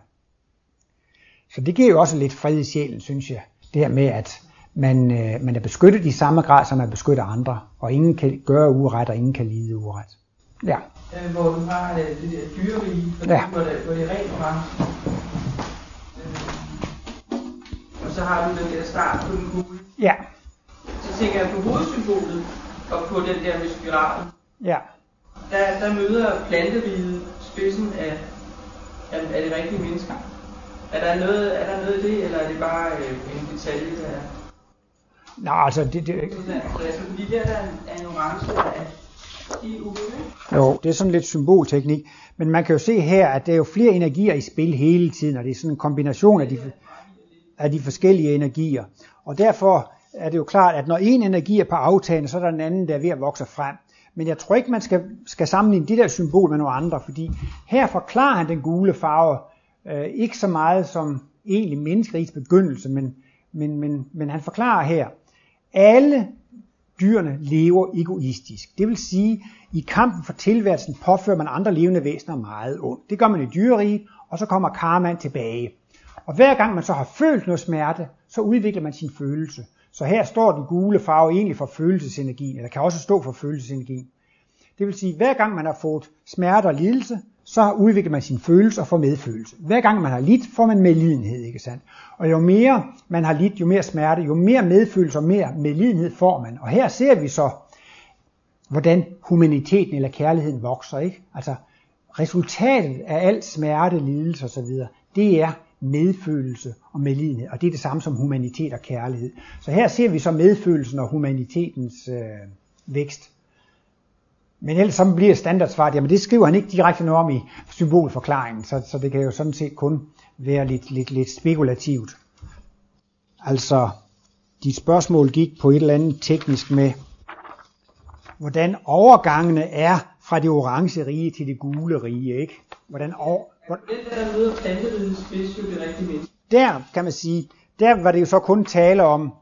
[SPEAKER 2] Så det giver jo også lidt fred i sjælen, synes jeg. Det her med, at man, øh, man er beskyttet i samme grad, som man beskytter andre. Og ingen kan gøre uret, og ingen kan lide uret. Ja.
[SPEAKER 7] øh, hvor du har øh, det der dyrerige,
[SPEAKER 2] Ja.
[SPEAKER 7] hvor, det, hvor det er rent orange. Øh, og så har du den der start på den kugle.
[SPEAKER 2] Ja.
[SPEAKER 7] Så tænker jeg på hovedsymbolet og på den der med spiralen.
[SPEAKER 2] Ja.
[SPEAKER 7] Der, der møder planteriget spidsen af, af, af det rigtige menneske. Er der, noget, er der noget i det, eller er det bare øh, en detalje, der er
[SPEAKER 2] Nå, altså, det, det?
[SPEAKER 7] Altså, fordi der, der er en, orange, der er?
[SPEAKER 2] Jo, det er sådan lidt symbolteknik. Men man kan jo se her, at der er jo flere energier i spil hele tiden, og det er sådan en kombination af de, af de forskellige energier. Og derfor er det jo klart, at når en energi er på aftagende, så er der en anden, der er ved at vokse frem. Men jeg tror ikke, man skal, skal sammenligne de der symbol med nogle andre, fordi her forklarer han den gule farve øh, ikke så meget som egentlig menneskerigets begyndelse, men, men, men, men han forklarer her, alle dyrene lever egoistisk. Det vil sige, i kampen for tilværelsen påfører man andre levende væsener meget ondt. Det gør man i dyreriget, og så kommer karmaen tilbage. Og hver gang man så har følt noget smerte, så udvikler man sin følelse. Så her står den gule farve egentlig for følelsesenergien, eller kan også stå for følelsesenergi. Det vil sige, at hver gang man har fået smerte og lidelse, så udvikler man sin følelse og får medfølelse. Hver gang man har lidt, får man medlidenhed, ikke sandt? Og jo mere man har lidt, jo mere smerte, jo mere medfølelse og mere medlidenhed får man. Og her ser vi så, hvordan humaniteten eller kærligheden vokser, ikke? Altså, resultatet af al smerte, lidelse osv., det er medfølelse og medlidenhed, og det er det samme som humanitet og kærlighed. Så her ser vi så medfølelsen og humanitetens øh, vækst. Men ellers så bliver standardsvaret, jamen det skriver han ikke direkte noget om i symbolforklaringen, så, så det kan jo sådan set kun være lidt, lidt, lidt spekulativt. Altså, de spørgsmål gik på et eller andet teknisk med, hvordan overgangene er fra det orange rige til det gule rige, ikke? Hvordan over,
[SPEAKER 7] den der
[SPEAKER 2] kan man sige, der var det jo så kun tale om,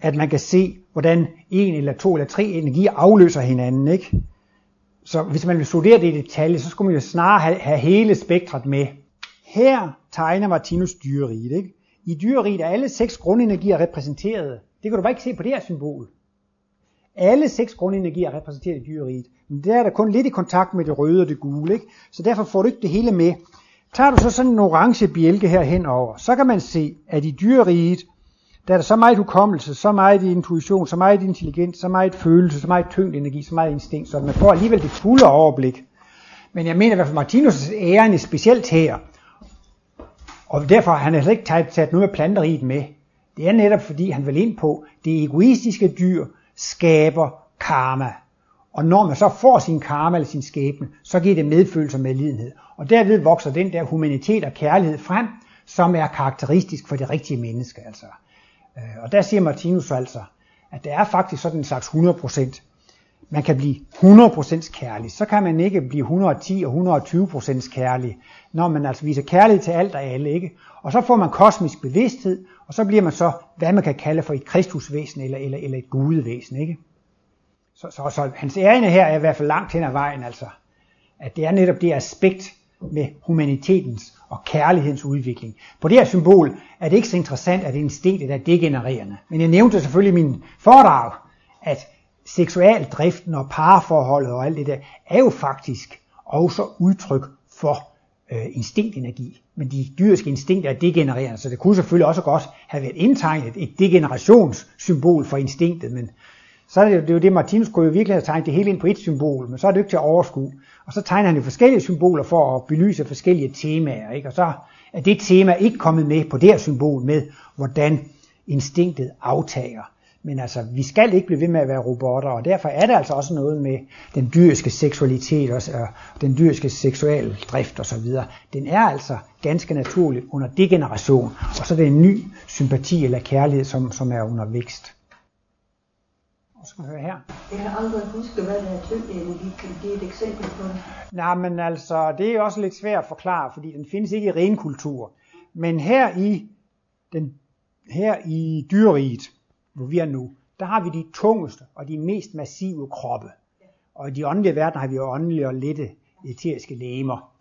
[SPEAKER 2] at man kan se, hvordan en eller to eller tre energier afløser hinanden, ikke? Så hvis man vil studere det i detalje, så skulle man jo snarere have, have hele spektret med. Her tegner Martinus dyreriget. Ikke? I dyreriget er alle seks grundenergier repræsenteret. Det kan du bare ikke se på det her symbol. Alle seks grundenergier er repræsenteret i dyreriget. Men der er der kun lidt i kontakt med det røde og det gule. Ikke? Så derfor får du ikke det hele med. Tager du så sådan en orange bjælke her henover, så kan man se, at i dyreriget, der er der så meget hukommelse, så meget intuition, så meget intelligens, så meget følelse, så meget energi, så meget instinkt, så man får alligevel det fulde overblik. Men jeg mener i hvert fald Martinus' æren er specielt her. Og derfor har han altså ikke taget, taget noget af planteriet med. Det er netop fordi han vil ind på, det egoistiske dyr skaber karma. Og når man så får sin karma eller sin skæbne, så giver det medfølelse og medlidenhed. Og derved vokser den der humanitet og kærlighed frem, som er karakteristisk for det rigtige menneske. Altså. Øh, og der siger Martinus altså, at det er faktisk sådan en slags 100%. Man kan blive 100% kærlig, så kan man ikke blive 110 og 120% kærlig, når man altså viser kærlighed til alt og alle. Ikke? Og så får man kosmisk bevidsthed, og så bliver man så, hvad man kan kalde for et kristusvæsen eller, eller, eller et gudevæsen. Ikke? Så, så, så hans ærende her er i hvert fald langt hen ad vejen, altså, at det er netop det aspekt med humanitetens og kærlighedens udvikling. På det her symbol er det ikke så interessant, at instinktet er degenererende. Men jeg nævnte selvfølgelig i min foredrag, at seksualdriften og parforholdet og alt det der, er jo faktisk også udtryk for øh, instinktenergi. Men de dyriske instinkter er degenererende, så det kunne selvfølgelig også godt have været indtegnet et degenerationssymbol for instinktet, men så er det jo det, er jo det Martinus kunne jo virkelig have tegnet det hele ind på et symbol, men så er det jo ikke til at overskue. Og så tegner han jo forskellige symboler for at belyse forskellige temaer, ikke? og så er det tema ikke kommet med på det her symbol med, hvordan instinktet aftager. Men altså, vi skal ikke blive ved med at være robotter, og derfor er det altså også noget med den dyriske seksualitet og den dyriske seksuelle drift osv. Den er altså ganske naturligt under degeneration, og så er det en ny sympati eller kærlighed, som, som er under vækst skal høre her.
[SPEAKER 6] Jeg har aldrig husket, hvad det er tyngdenergi. Kan du give et eksempel på det?
[SPEAKER 2] Nej, men altså, det er også lidt svært at forklare, fordi den findes ikke i ren kultur. Men her i, den, her i dyreriget, hvor vi er nu, der har vi de tungeste og de mest massive kroppe. Og i de åndelige verden har vi jo åndelige og lette eteriske lemer.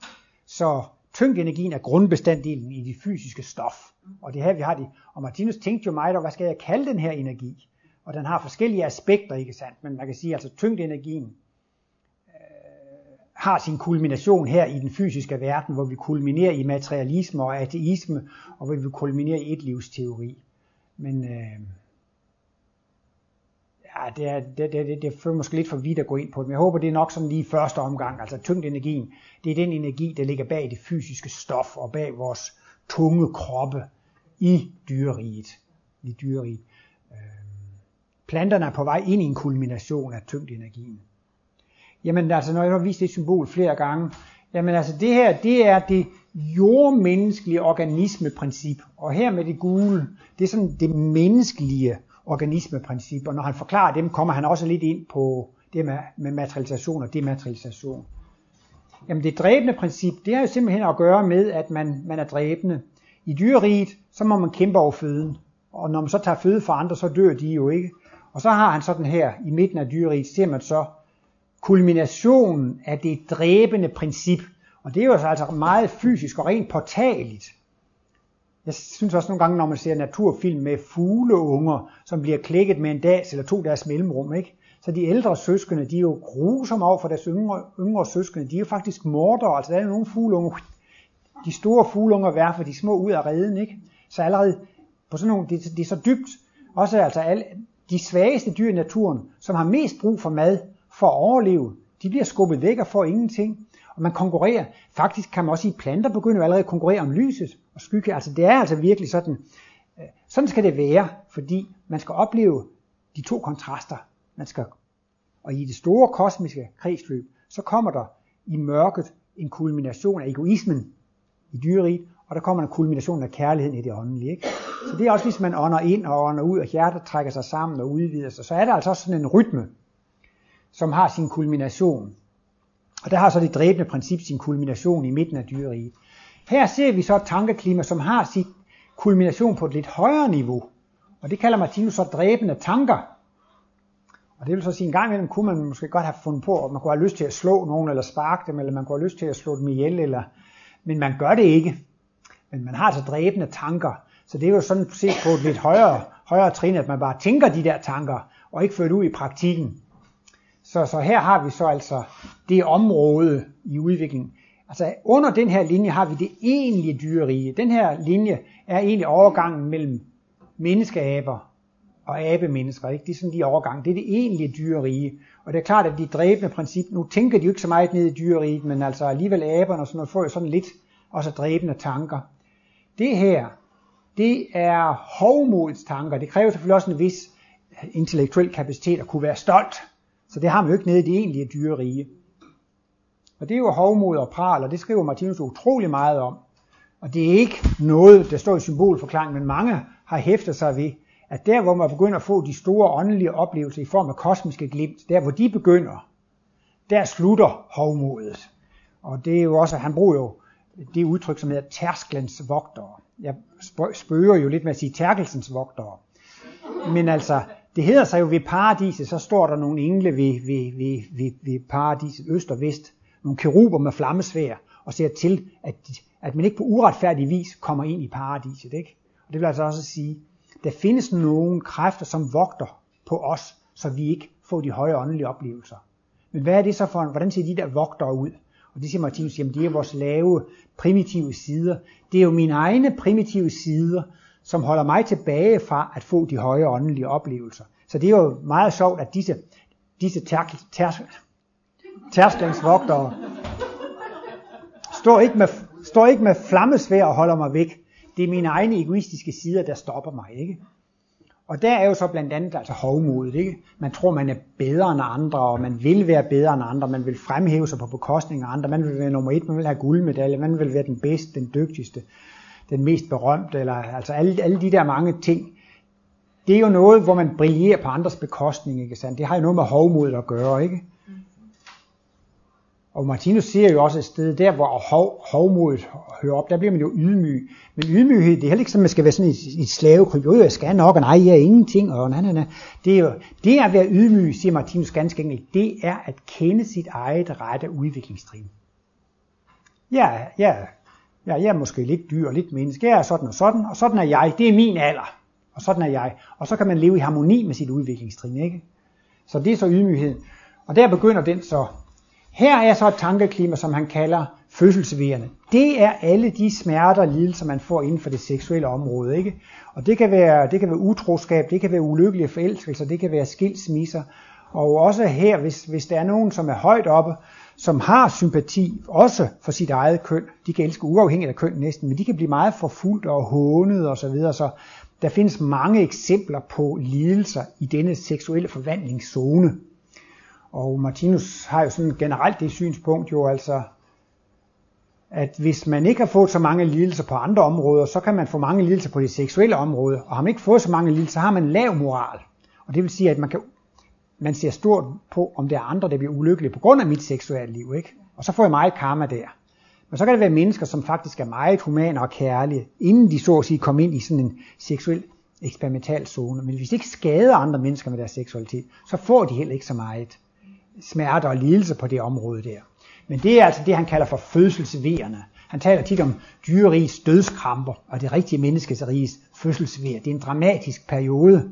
[SPEAKER 2] Så tyngdenergien er grundbestanddelen i det fysiske stof. Og det her vi har det. Og Martinus tænkte jo meget, hvad skal jeg kalde den her energi? og den har forskellige aspekter, ikke sandt? Men man kan sige, at altså tyngdenergien øh, har sin kulmination her i den fysiske verden, hvor vi kulminerer i materialisme og ateisme, og hvor vi kulminerer i et livsteori. Men øh, ja, det, er, det, det, det, det føler måske lidt for vidt at gå ind på det, men jeg håber, det er nok sådan lige første omgang. Altså tyngdenergien, det er den energi, der ligger bag det fysiske stof og bag vores tunge kroppe i dyreriget. I dyreriget. Øh, planterne er på vej ind i en kulmination af tyngdenergien. Jamen altså, når jeg har vist det symbol flere gange, jamen altså det her, det er det jordmenneskelige organismeprincip. Og her med det gule, det er sådan det menneskelige organismeprincip. Og når han forklarer dem, kommer han også lidt ind på det med, med materialisation og dematerialisation. Jamen det dræbende princip, det har jo simpelthen at gøre med, at man, man er dræbende. I dyreriget, så må man kæmpe over føden. Og når man så tager føde fra andre, så dør de jo ikke. Og så har han sådan her, i midten af dyreriget, ser man så kulminationen af det dræbende princip. Og det er jo altså meget fysisk og rent portaligt. Jeg synes også nogle gange, når man ser naturfilm med fugleunger, som bliver klækket med en dags eller to dages mellemrum, ikke? så de ældre søskende, de er jo grusomme over for deres yngre, yngre søskende. De er jo faktisk mordere. Altså der er nogle fugleunger, de store fugleunger værfer de små ud af reden. Ikke? Så allerede på sådan nogle, det, det er så dybt. Også altså alle, de svageste dyr i naturen, som har mest brug for mad for at overleve, de bliver skubbet væk og får ingenting. Og man konkurrerer. Faktisk kan man også i planter begynde at allerede konkurrere om lyset og skygge. Altså det er altså virkelig sådan. Øh, sådan skal det være, fordi man skal opleve de to kontraster. Man skal, og i det store kosmiske kredsløb, så kommer der i mørket en kulmination af egoismen i dyreriet, og der kommer en kulmination af kærligheden i det åndelige. Ikke? Så det er også, hvis man ånder ind og ånder ud, og hjertet trækker sig sammen og udvider sig, så er der altså også sådan en rytme, som har sin kulmination. Og der har så det dræbende princip sin kulmination i midten af dyreriget. Her ser vi så et tankeklima, som har sit kulmination på et lidt højere niveau. Og det kalder Martinus så dræbende tanker. Og det vil så sige, en gang imellem kunne man måske godt have fundet på, at man kunne have lyst til at slå nogen, eller sparke dem, eller man kunne have lyst til at slå dem ihjel, eller... men man gør det ikke. Men man har altså dræbende tanker. Så det er jo sådan set på et lidt højere, højere trin, at man bare tænker de der tanker, og ikke fører det ud i praktikken. Så, så her har vi så altså det område i udviklingen. Altså under den her linje har vi det egentlige dyrerige. Den her linje er egentlig overgangen mellem menneskeaber og abemennesker. Ikke? Det er sådan de overgang. Det er det egentlige dyrerige. Og det er klart, at de dræbende princip, nu tænker de jo ikke så meget ned i dyreriget, men altså alligevel aberne og sådan noget, får jo sådan lidt også dræbende tanker. Det her, det er hovmodets tanker. Det kræver selvfølgelig også en vis intellektuel kapacitet at kunne være stolt. Så det har man jo ikke nede i det egentlige dyrerige. Og det er jo hovmod og pral, og det skriver Martinus utrolig meget om. Og det er ikke noget, der står i symbolforklaringen, men mange har hæftet sig ved, at der hvor man begynder at få de store åndelige oplevelser i form af kosmiske glimt, der hvor de begynder, der slutter hovmodet. Og det er jo også, han bruger jo det udtryk, som hedder tærsklens vogtere. Jeg spørger jo lidt med at sige tærkelsens vogtere. Men altså, det hedder sig jo ved paradiset, så står der nogle engle ved, ved, ved, ved, ved paradiset, øst og vest, nogle keruber med flammesvær, og ser til, at, at man ikke på uretfærdig vis kommer ind i paradiset. Ikke? Og det vil altså også sige, der findes nogle kræfter, som vogter på os, så vi ikke får de høje åndelige oplevelser. Men hvad er det så for, hvordan ser de der vogtere ud? Og det siger Martinus, jamen det er vores lave, primitive sider. Det er jo mine egne primitive sider, som holder mig tilbage fra at få de høje åndelige oplevelser. Så det er jo meget sjovt, at disse, disse tærsklensvogtere står ikke, med, står ikke med flammesvær og holder mig væk. Det er mine egne egoistiske sider, der stopper mig. ikke. Og der er jo så blandt andet altså hovmodet. Ikke? Man tror, man er bedre end andre, og man vil være bedre end andre. Man vil fremhæve sig på bekostning af andre. Man vil være nummer et, man vil have guldmedalje, man vil være den bedste, den dygtigste, den mest berømte. Eller, altså alle, alle de der mange ting. Det er jo noget, hvor man brillerer på andres bekostning. Ikke sandt? Det har jo noget med hovmodet at gøre. ikke? Og Martinus siger jo også et sted, der hvor hov, hovmodet hører op, der bliver man jo ydmyg. Men ydmyghed, det er heller ikke sådan, at man skal være sådan et, et slavekryb. Jo, jeg skal nok, og nej, jeg er ingenting, og nej, nej, nej. Det, er jo, det at være ydmyg, siger Martinus ganske enkelt, det er at kende sit eget rette udviklingstrin. Ja, ja, ja, jeg er måske lidt dyr og lidt menneske. Jeg er sådan og sådan, og sådan er jeg. Det er min alder. Og sådan er jeg. Og så kan man leve i harmoni med sit udviklingstrin, ikke? Så det er så ydmyghed. Og der begynder den så her er så et tankeklima, som han kalder fødselsværende. Det er alle de smerter og lidelser, man får inden for det seksuelle område. Ikke? Og det kan, være, det kan være utroskab, det kan være ulykkelige forelskelser, det kan være skilsmisser. Og også her, hvis, hvis der er nogen, som er højt oppe, som har sympati, også for sit eget køn, de kan elske uafhængigt af køn næsten, men de kan blive meget forfulgt og hånet osv. Så, videre. så der findes mange eksempler på lidelser i denne seksuelle forvandlingszone. Og Martinus har jo sådan generelt det synspunkt jo altså, at hvis man ikke har fået så mange lidelser på andre områder, så kan man få mange lidelser på det seksuelle område. Og har man ikke fået så mange lidelser, så har man lav moral. Og det vil sige, at man, kan, man ser stort på, om der er andre, der bliver ulykkelige på grund af mit seksuelle liv. Ikke? Og så får jeg meget karma der. Men så kan det være mennesker, som faktisk er meget humane og kærlige, inden de så at sige kom ind i sådan en seksuel eksperimental zone. Men hvis de ikke skader andre mennesker med deres seksualitet, så får de heller ikke så meget smerte og lidelse på det område der. Men det er altså det, han kalder for fødselsvejerne. Han taler tit om dyrerigs dødskramper, og det rigtige menneskes riges fødselsvejer. Det er en dramatisk periode.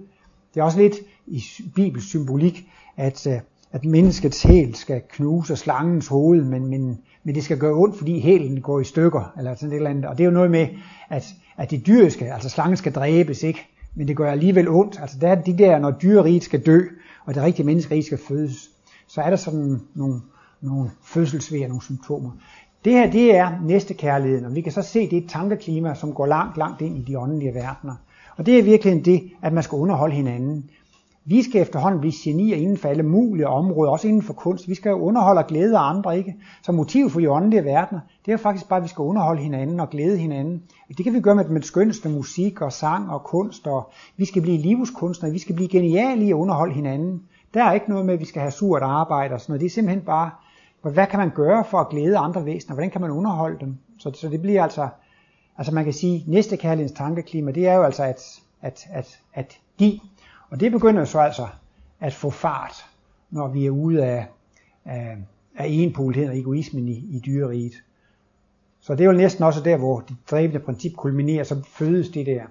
[SPEAKER 2] Det er også lidt i bibelsk symbolik, at, øh, at menneskets hæl skal knuse slangens hoved, men, men, men det skal gøre ondt, fordi hælen går i stykker, eller sådan et eller andet. Og det er jo noget med, at, at det dyriske, altså slangen skal dræbes, ikke? men det gør alligevel ondt. Altså der er de der, når dyreriet skal dø, og det rigtige menneskerige skal fødes, så er der sådan nogle, nogle fødselsvejer, nogle symptomer. Det her, det er næste kærligheden, og vi kan så se, det er et tankeklima, som går langt, langt ind i de åndelige verdener. Og det er virkelig det, at man skal underholde hinanden. Vi skal efterhånden blive genier inden for alle mulige områder, også inden for kunst. Vi skal jo underholde og glæde andre, ikke? Så motiv for de åndelige verdener, det er jo faktisk bare, at vi skal underholde hinanden og glæde hinanden. Det kan vi gøre med, med skønneste musik og sang og kunst, og vi skal blive livskunstnere, vi skal blive geniale i at underholde hinanden. Der er ikke noget med, at vi skal have surt arbejde og sådan noget. Det er simpelthen bare, hvad kan man gøre for at glæde andre væsener? Hvordan kan man underholde dem? Så, så det bliver altså, altså man kan sige, næste kærlighedens tankeklima, det er jo altså at, at, at, at give. Og det begynder så altså at få fart, når vi er ude af, af, af enpoligheden og egoismen i, i dyreriet. Så det er jo næsten også der, hvor det dræbende princip kulminerer, så fødes det der.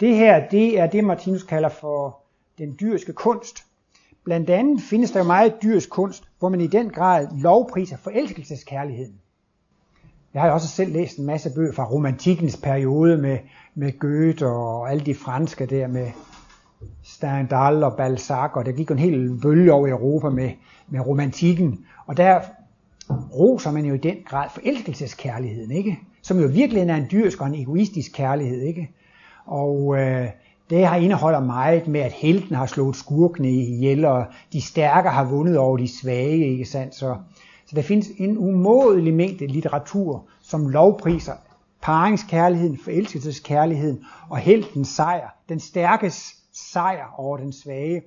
[SPEAKER 2] Det her, det er det, Martinus kalder for den dyriske kunst. Blandt andet findes der jo meget dyrisk kunst, hvor man i den grad lovpriser forelskelseskærligheden. Jeg har jo også selv læst en masse bøger fra romantikkens periode med, med Goethe og alle de franske der med Stendhal og Balzac, og der gik en hel bølge over Europa med, med romantikken. Og der roser man jo i den grad forelskelseskærligheden, ikke? Som jo virkelig er en dyrisk og en egoistisk kærlighed, ikke? Og øh, det har indeholder meget med, at helten har slået skurkene ihjel, og de stærke har vundet over de svage, ikke sandt? Så, så der findes en umådelig mængde litteratur, som lovpriser paringskærligheden, forelskelseskærligheden og heltens sejr, den stærkes sejr over den svage.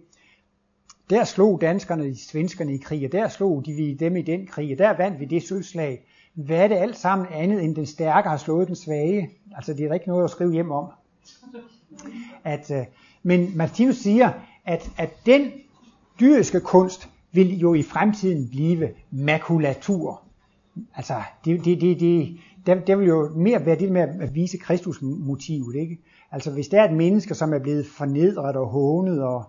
[SPEAKER 2] Der slog danskerne de svenskerne i krig, og der slog de dem i den krig, og der vandt vi det søslag. Hvad er det alt sammen andet, end den stærke har slået den svage? Altså, det er der ikke noget at skrive hjem om. At, øh, men Martinus siger, at, at den dyriske kunst vil jo i fremtiden blive makulatur. Altså, det, det, det, det, der, der vil jo mere være det med at vise Kristus motivet, ikke? Altså, hvis der er et menneske, som er blevet fornedret og hånet, og,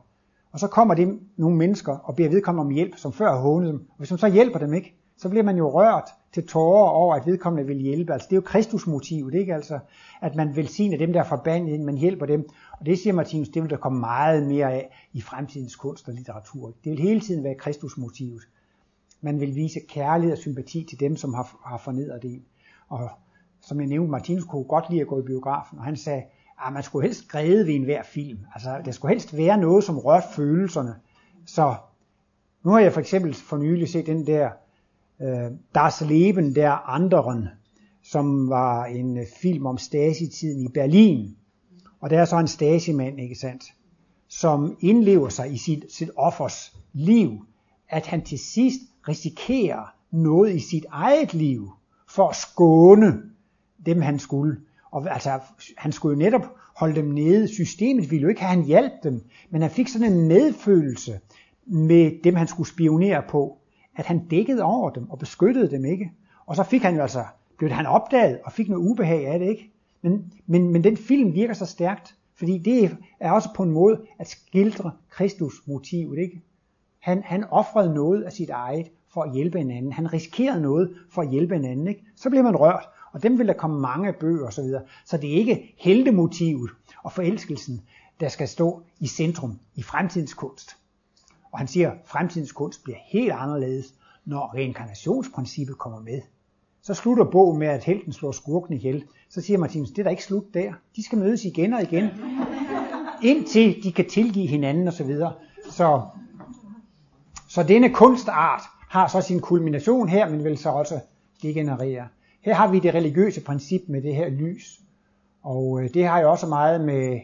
[SPEAKER 2] og så kommer det nogle mennesker og beder vedkommende om hjælp, som før har hånet dem, og hvis man så hjælper dem ikke, så bliver man jo rørt til tårer over, at vedkommende vil hjælpe. Altså, det er jo Kristusmotivet, ikke? Altså, at man velsigner dem, der er forbandet, man hjælper dem. Og det siger Martinus, det vil der komme meget mere af i fremtidens kunst og litteratur. Det vil hele tiden være Kristusmotivet. Man vil vise kærlighed og sympati til dem, som har, har fornedret det. Og som jeg nævnte, Martinus kunne godt lide at gå i biografen, og han sagde, ah, man skulle helst græde ved enhver film. Altså, der skulle helst være noget, som rørte følelserne. Så nu har jeg for eksempel for nylig set den der øh, Das Leben der Anderen, som var en øh, film om Stasi-tiden i Berlin. Og der er så en Stasi-mand, ikke sandt, som indlever sig i sit, sit offers liv, at han til sidst risikerer noget i sit eget liv for at skåne dem, han skulle. Og altså, han skulle jo netop holde dem nede. Systemet ville jo ikke have, han hjalp dem, men han fik sådan en medfølelse med dem, han skulle spionere på, at han dækkede over dem og beskyttede dem ikke. Og så fik han jo altså, blev han opdaget og fik noget ubehag af det, ikke? Men, men, men den film virker så stærkt, fordi det er også på en måde at skildre Kristus motivet, ikke? Han, han offrede noget af sit eget for at hjælpe en anden. Han risikerede noget for at hjælpe en anden, ikke? Så bliver man rørt. Og dem vil der komme mange bøger osv. Så, så det er ikke heldemotivet og forelskelsen, der skal stå i centrum i fremtidens kunst. Og han siger, at fremtidens kunst bliver helt anderledes, når reinkarnationsprincippet kommer med. Så slutter bogen med, at helten slår skurken ihjel. Så siger Martinus, det er da ikke slut der. De skal mødes igen og igen, [laughs] indtil de kan tilgive hinanden osv. Så, så, Så denne kunstart har så sin kulmination her, men vil så også degenerere. Her har vi det religiøse princip med det her lys. Og øh, det har jo også meget med,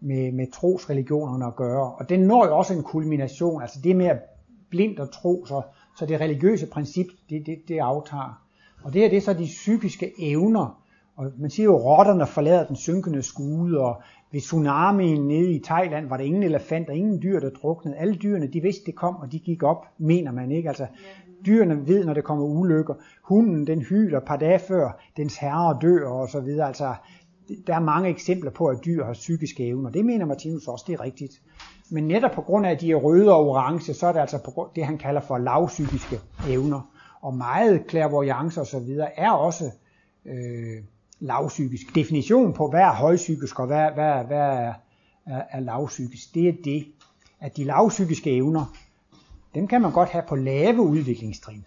[SPEAKER 2] med, med trosreligionerne at gøre. Og den når jo også en kulmination, altså det med at blindt at tro, så, så det religiøse princip, det, det, det aftager. Og det her, det er så de psykiske evner. Og man siger jo, at rotterne forlader den synkende skude, og ved tsunamien nede i Thailand var der ingen elefanter, ingen dyr, der druknede. Alle dyrene, de vidste, det kom, og de gik op, mener man ikke. Altså, dyrene ved, når der kommer ulykker. Hunden, den hyler et par dage før, dens herre dør, og så videre. Altså, der er mange eksempler på, at dyr har psykiske evner. Det mener Martinus også, det er rigtigt. Men netop på grund af, at de er røde og orange, så er det altså på grund det, han kalder for lavpsykiske evner. Og meget clairvoyance og så videre er også øh, lavpsykisk. Definition på, hvad er højpsykisk og hvad, hvad, hvad er, er, er lavpsykisk, det er det, at de lavpsykiske evner, dem kan man godt have på lave udviklingstrin.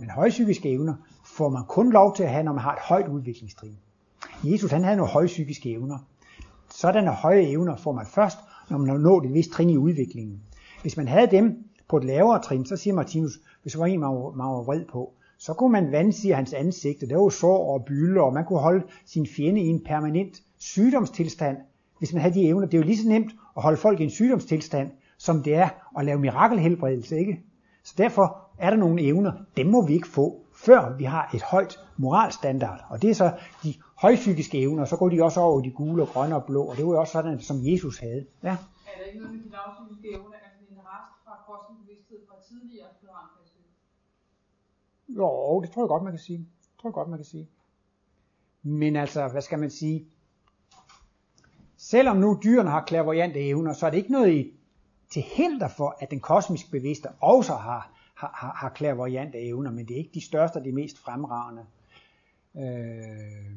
[SPEAKER 2] Men højpsykiske evner får man kun lov til at have, når man har et højt udviklingstrin. Jesus han havde nogle højpsykiske evner. Sådanne høje evner får man først, når man har nået et vist trin i udviklingen. Hvis man havde dem på et lavere trin, så siger Martinus, hvis der var en, man var, man var vred på, så kunne man vandsige hans ansigt, og der var sår og bylder, og man kunne holde sin fjende i en permanent sygdomstilstand, hvis man havde de evner. Det er jo lige så nemt at holde folk i en sygdomstilstand, som det er at lave mirakelhelbredelse, ikke? Så derfor er der nogle evner, dem må vi ikke få, før vi har et højt moralstandard. Og det er så de højpsykiske evner, så går de også over de gule og grønne og blå, og det var jo også sådan, som Jesus havde. Ja.
[SPEAKER 8] Er der ikke noget med de lavpsykiske evner, altså en rest fra kosmos bevidsthed fra tidligere
[SPEAKER 2] jo, det tror jeg godt, man kan sige. Det tror jeg godt, man kan sige. Men altså, hvad skal man sige? Selvom nu dyrene har klaverjante evner, så er det ikke noget i, til hinder for, at den kosmisk bevidste også har, har, har klaverjante evner, men det er ikke de største og de mest fremragende. Øh,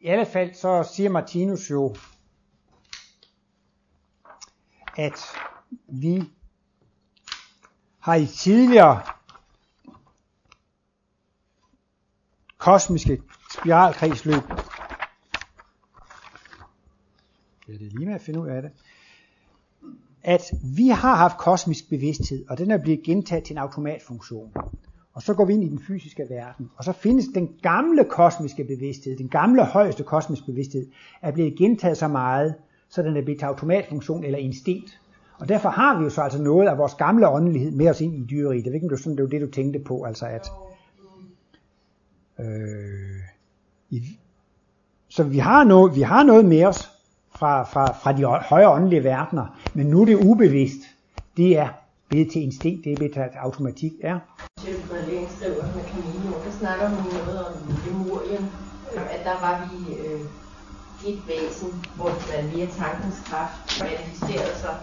[SPEAKER 2] I alle fald så siger Martinus jo, at vi har i tidligere kosmiske spiralkredsløb. Ja, det er lige med at finde ud af det. At vi har haft kosmisk bevidsthed, og den er blevet gentaget til en automatfunktion. Og så går vi ind i den fysiske verden, og så findes den gamle kosmiske bevidsthed, den gamle højeste kosmiske bevidsthed, er blevet gentaget så meget, så den er blevet til automatfunktion eller instinkt. Og derfor har vi jo så altså noget af vores gamle åndelighed med os ind i dyreriet. Det er ikke, sådan, det var det, du tænkte på, altså at, Øh, i, så vi har, noget, vi har noget med os fra, fra, fra de højere åndelige verdener, men nu er det ubevidst. Det er blevet til instinkt, det er blevet til automatik. Ja.
[SPEAKER 5] Sjælfredling skriver med Camino, der snakker hun noget om Lemurien, at der var vi øh, et væsen, hvor man via tankens kraft manifesterede sig,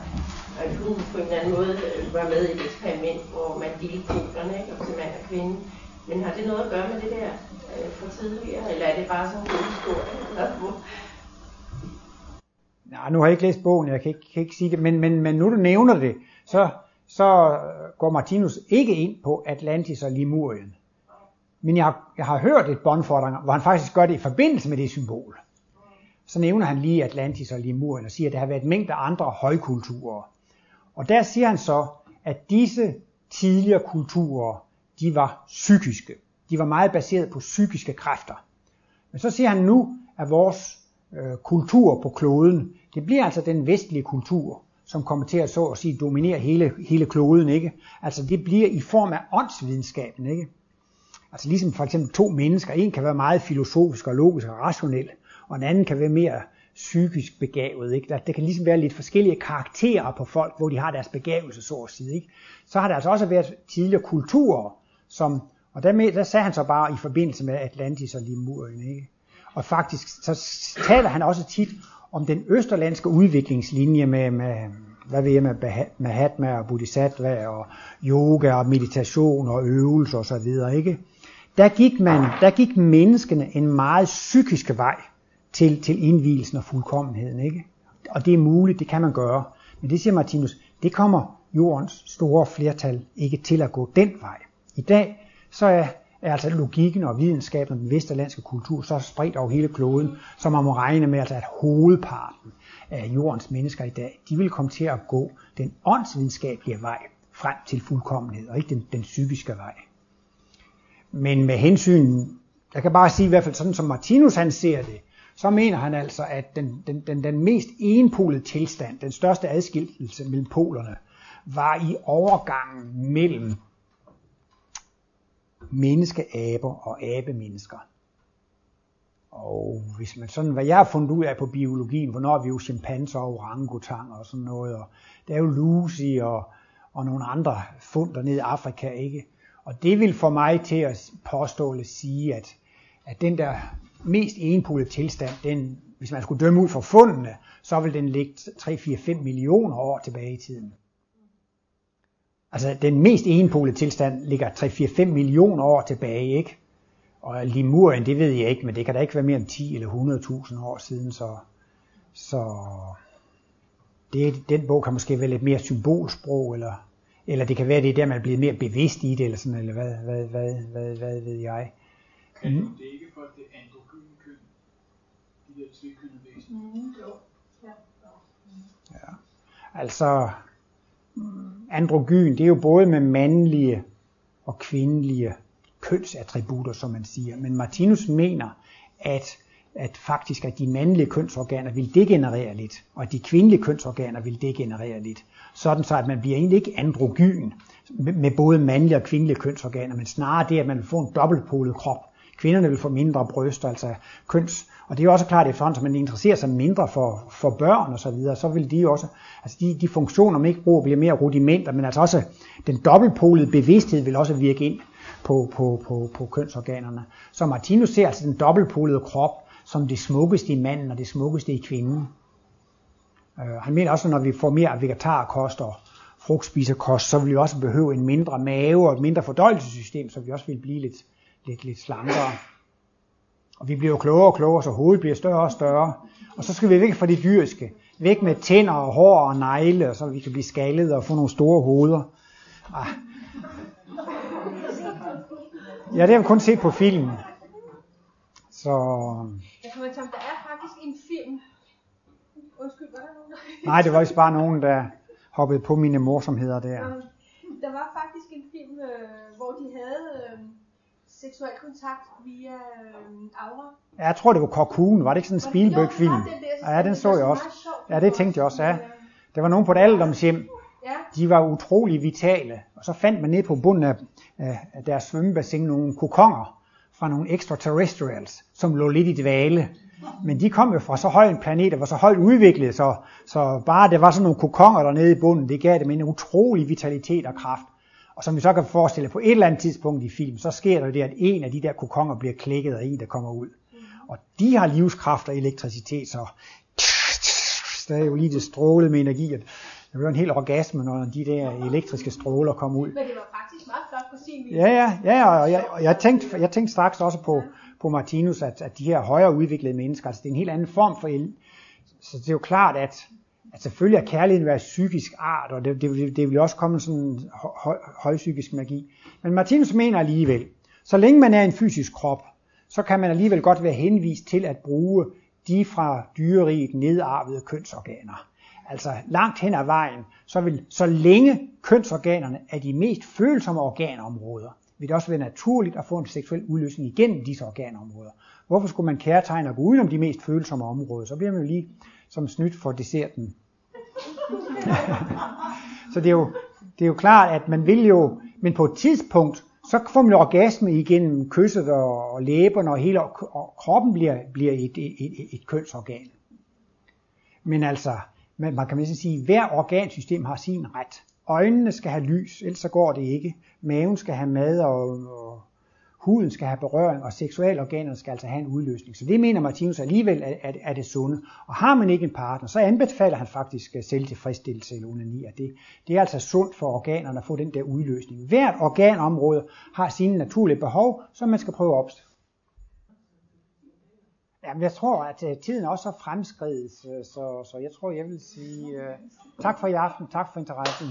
[SPEAKER 5] og hun på en eller anden måde øh, var med i et eksperiment, hvor man delte kønnerne, ikke, til mand og kvinde. Men har det noget at gøre med det der øh, for tidligere, eller er det bare sådan en historie?
[SPEAKER 2] Nej, nu har jeg ikke læst bogen, jeg kan ikke, kan ikke sige det, men, men, men nu du nævner det, så, så går Martinus ikke ind på Atlantis og Limurien. Men jeg har, jeg har hørt et båndfordring, hvor han faktisk gør det i forbindelse med det symbol. Så nævner han lige Atlantis og Limurien og siger, at der har været mængder andre højkulturer. Og der siger han så, at disse tidligere kulturer de var psykiske. De var meget baseret på psykiske kræfter. Men så siger han nu, at vores øh, kultur på kloden, det bliver altså den vestlige kultur, som kommer til at så at sige dominere hele, hele kloden, ikke? Altså det bliver i form af åndsvidenskaben, ikke? Altså ligesom for eksempel to mennesker, en kan være meget filosofisk og logisk og rationel, og en anden kan være mere psykisk begavet. Ikke? Altså, der, der kan ligesom være lidt forskellige karakterer på folk, hvor de har deres begavelse, så at sige. Ikke? Så har der altså også været tidligere kulturer, som, og der, med, der sagde han så bare i forbindelse med Atlantis og Limurien. Ikke? Og faktisk så taler han også tit om den østerlandske udviklingslinje med, med hvad ved jeg, med Mahatma og Bodhisattva og yoga og meditation og øvelser og så videre, ikke? Der gik man, der gik menneskene en meget psykisk vej til, til indvielsen og fuldkommenheden, ikke? Og det er muligt, det kan man gøre. Men det siger Martinus, det kommer jordens store flertal ikke til at gå den vej. I dag så er, er altså logikken og videnskaben og den vesterlandske kultur så spredt over hele kloden, så man må regne med, altså, at hovedparten af jordens mennesker i dag, de vil komme til at gå den åndsvidenskabelige vej frem til fuldkommenhed, og ikke den, den psykiske vej. Men med hensyn, jeg kan bare sige i hvert fald sådan som Martinus han ser det, så mener han altså, at den, den, den, den mest enpolede tilstand, den største adskillelse mellem polerne, var i overgangen mellem menneskeaber og abemennesker. Og hvis man sådan, hvad jeg har fundet ud af på biologien, hvornår er vi jo chimpanser og orangutanger og sådan noget, og der er jo Lucy og, og nogle andre fund dernede i Afrika, ikke? Og det vil for mig til at påstå eller sige, at, at den der mest enpolede tilstand, den, hvis man skulle dømme ud fra fundene, så vil den ligge 3-4-5 millioner år tilbage i tiden. Altså den mest enpolede tilstand ligger 3-4-5 millioner år tilbage, ikke? Og Limurien, det ved jeg ikke, men det kan da ikke være mere end 10 eller 100.000 år siden, så, så det, den bog kan måske være lidt mere symbolsprog, eller, eller det kan være, det er der, man er blevet mere bevidst i det, eller sådan, eller hvad, hvad, hvad, hvad, hvad ved jeg.
[SPEAKER 4] Kan mm. det ikke for det androgyne køn? De der tvikønnede væsener? Mm, jo. Ja.
[SPEAKER 2] ja. Altså, androgyn, det er jo både med mandlige og kvindelige kønsattributter, som man siger. Men Martinus mener, at, at faktisk at de mandlige kønsorganer vil degenerere lidt, og at de kvindelige kønsorganer vil degenerere lidt. Sådan så, at man bliver egentlig ikke androgyn med både mandlige og kvindelige kønsorganer, men snarere det, at man vil få en dobbeltpolet krop. Kvinderne vil få mindre bryst, altså køns. Og det er jo også klart, at efterhånden, man interesserer sig mindre for, for børn og så videre, så vil de også, altså de, de funktioner, man ikke bruger, bliver mere rudimenter, men altså også den dobbeltpolede bevidsthed vil også virke ind på, på, på, på kønsorganerne. Så Martinus ser altså den dobbeltpolede krop som det smukkeste i manden og det smukkeste i kvinden. Uh, han mener også, at når vi får mere vegetarkost og frugtspiserkost, så vil vi også behøve en mindre mave og et mindre fordøjelsessystem, så vi også vil blive lidt, lidt, lidt slankere. Og vi bliver jo klogere og klogere, så hovedet bliver større og større. Og så skal vi væk fra det dyriske. Væk med tænder og hår og negle, så vi kan blive skaldet og få nogle store hoveder. Ah, Ja, det har vi kun set på film. Så...
[SPEAKER 3] Jeg kommer til, der er faktisk en film. Undskyld, var der nogen?
[SPEAKER 2] Nej, det var ikke bare nogen, der hoppede på mine morsomheder der.
[SPEAKER 3] Der var faktisk en film, øh, hvor de havde øh, seksuel kontakt via øh, aura.
[SPEAKER 2] Ja, jeg tror, det var Cocoon. Var det ikke sådan en Spielberg-film? Ja, den så jeg også. Ja, det tænkte jeg også, ja. Det var nogen på et alderdomshjem, de var utrolig vitale. Og så fandt man ned på bunden af, af deres svømmebassin nogle kokonger fra nogle extraterrestrials, som lå lidt i dvale. Men de kom jo fra så høj en planet, og var så højt udviklet, så, så bare det var sådan nogle kokonger dernede i bunden, det gav dem en utrolig vitalitet og kraft. Og som vi så kan forestille, på et eller andet tidspunkt i film, så sker der det, at en af de der kokonger bliver klikket af en, der kommer ud. Og de har livskraft og elektricitet, så der er jo lige det strålet med energi, at det var en helt orgasme, når de der elektriske stråler kom ud.
[SPEAKER 3] Men det var faktisk meget flot på sin vis.
[SPEAKER 2] Ja, ja, ja og jeg, og jeg, tænkte, jeg tænkte straks også på, på Martinus, at, at de her højere udviklede mennesker, altså det er en helt anden form for el. Så det er jo klart, at, at selvfølgelig er kærligheden være psykisk art, og det, det, det vil også komme sådan en høj, højpsykisk magi. Men Martinus mener alligevel, så længe man er en fysisk krop, så kan man alligevel godt være henvist til at bruge de fra dyreriget nedarvede kønsorganer. Altså langt hen ad vejen, så vil så længe kønsorganerne er de mest følsomme organområder, vil det også være naturligt at få en seksuel udløsning igennem disse organområder. Hvorfor skulle man kærtegne og gå udenom de mest følsomme områder? Så bliver man jo lige som snydt for desserten. [laughs] så det er, jo, det er jo klart, at man vil jo, men på et tidspunkt, så får man orgasme igennem kysset og, og læberne, og hele og kroppen bliver, bliver et, et, et, et kønsorgan. Men altså, man, man kan sige, at hver organsystem har sin ret. Øjnene skal have lys, ellers så går det ikke. Maven skal have mad, og, og huden skal have berøring, og seksualorganerne skal altså have en udløsning. Så det mener Martinus alligevel er, er det sunde. Og har man ikke en partner, så anbefaler han faktisk øh, selvtilfredsstillelse eller onani. Det, det er altså sundt for organerne at få den der udløsning. Hvert organområde har sine naturlige behov, som man skal prøve at opstå. Jamen, jeg tror, at øh, tiden også er fremskredet, øh, så, så jeg tror, jeg vil sige uh, tak for i aften, tak for interessen.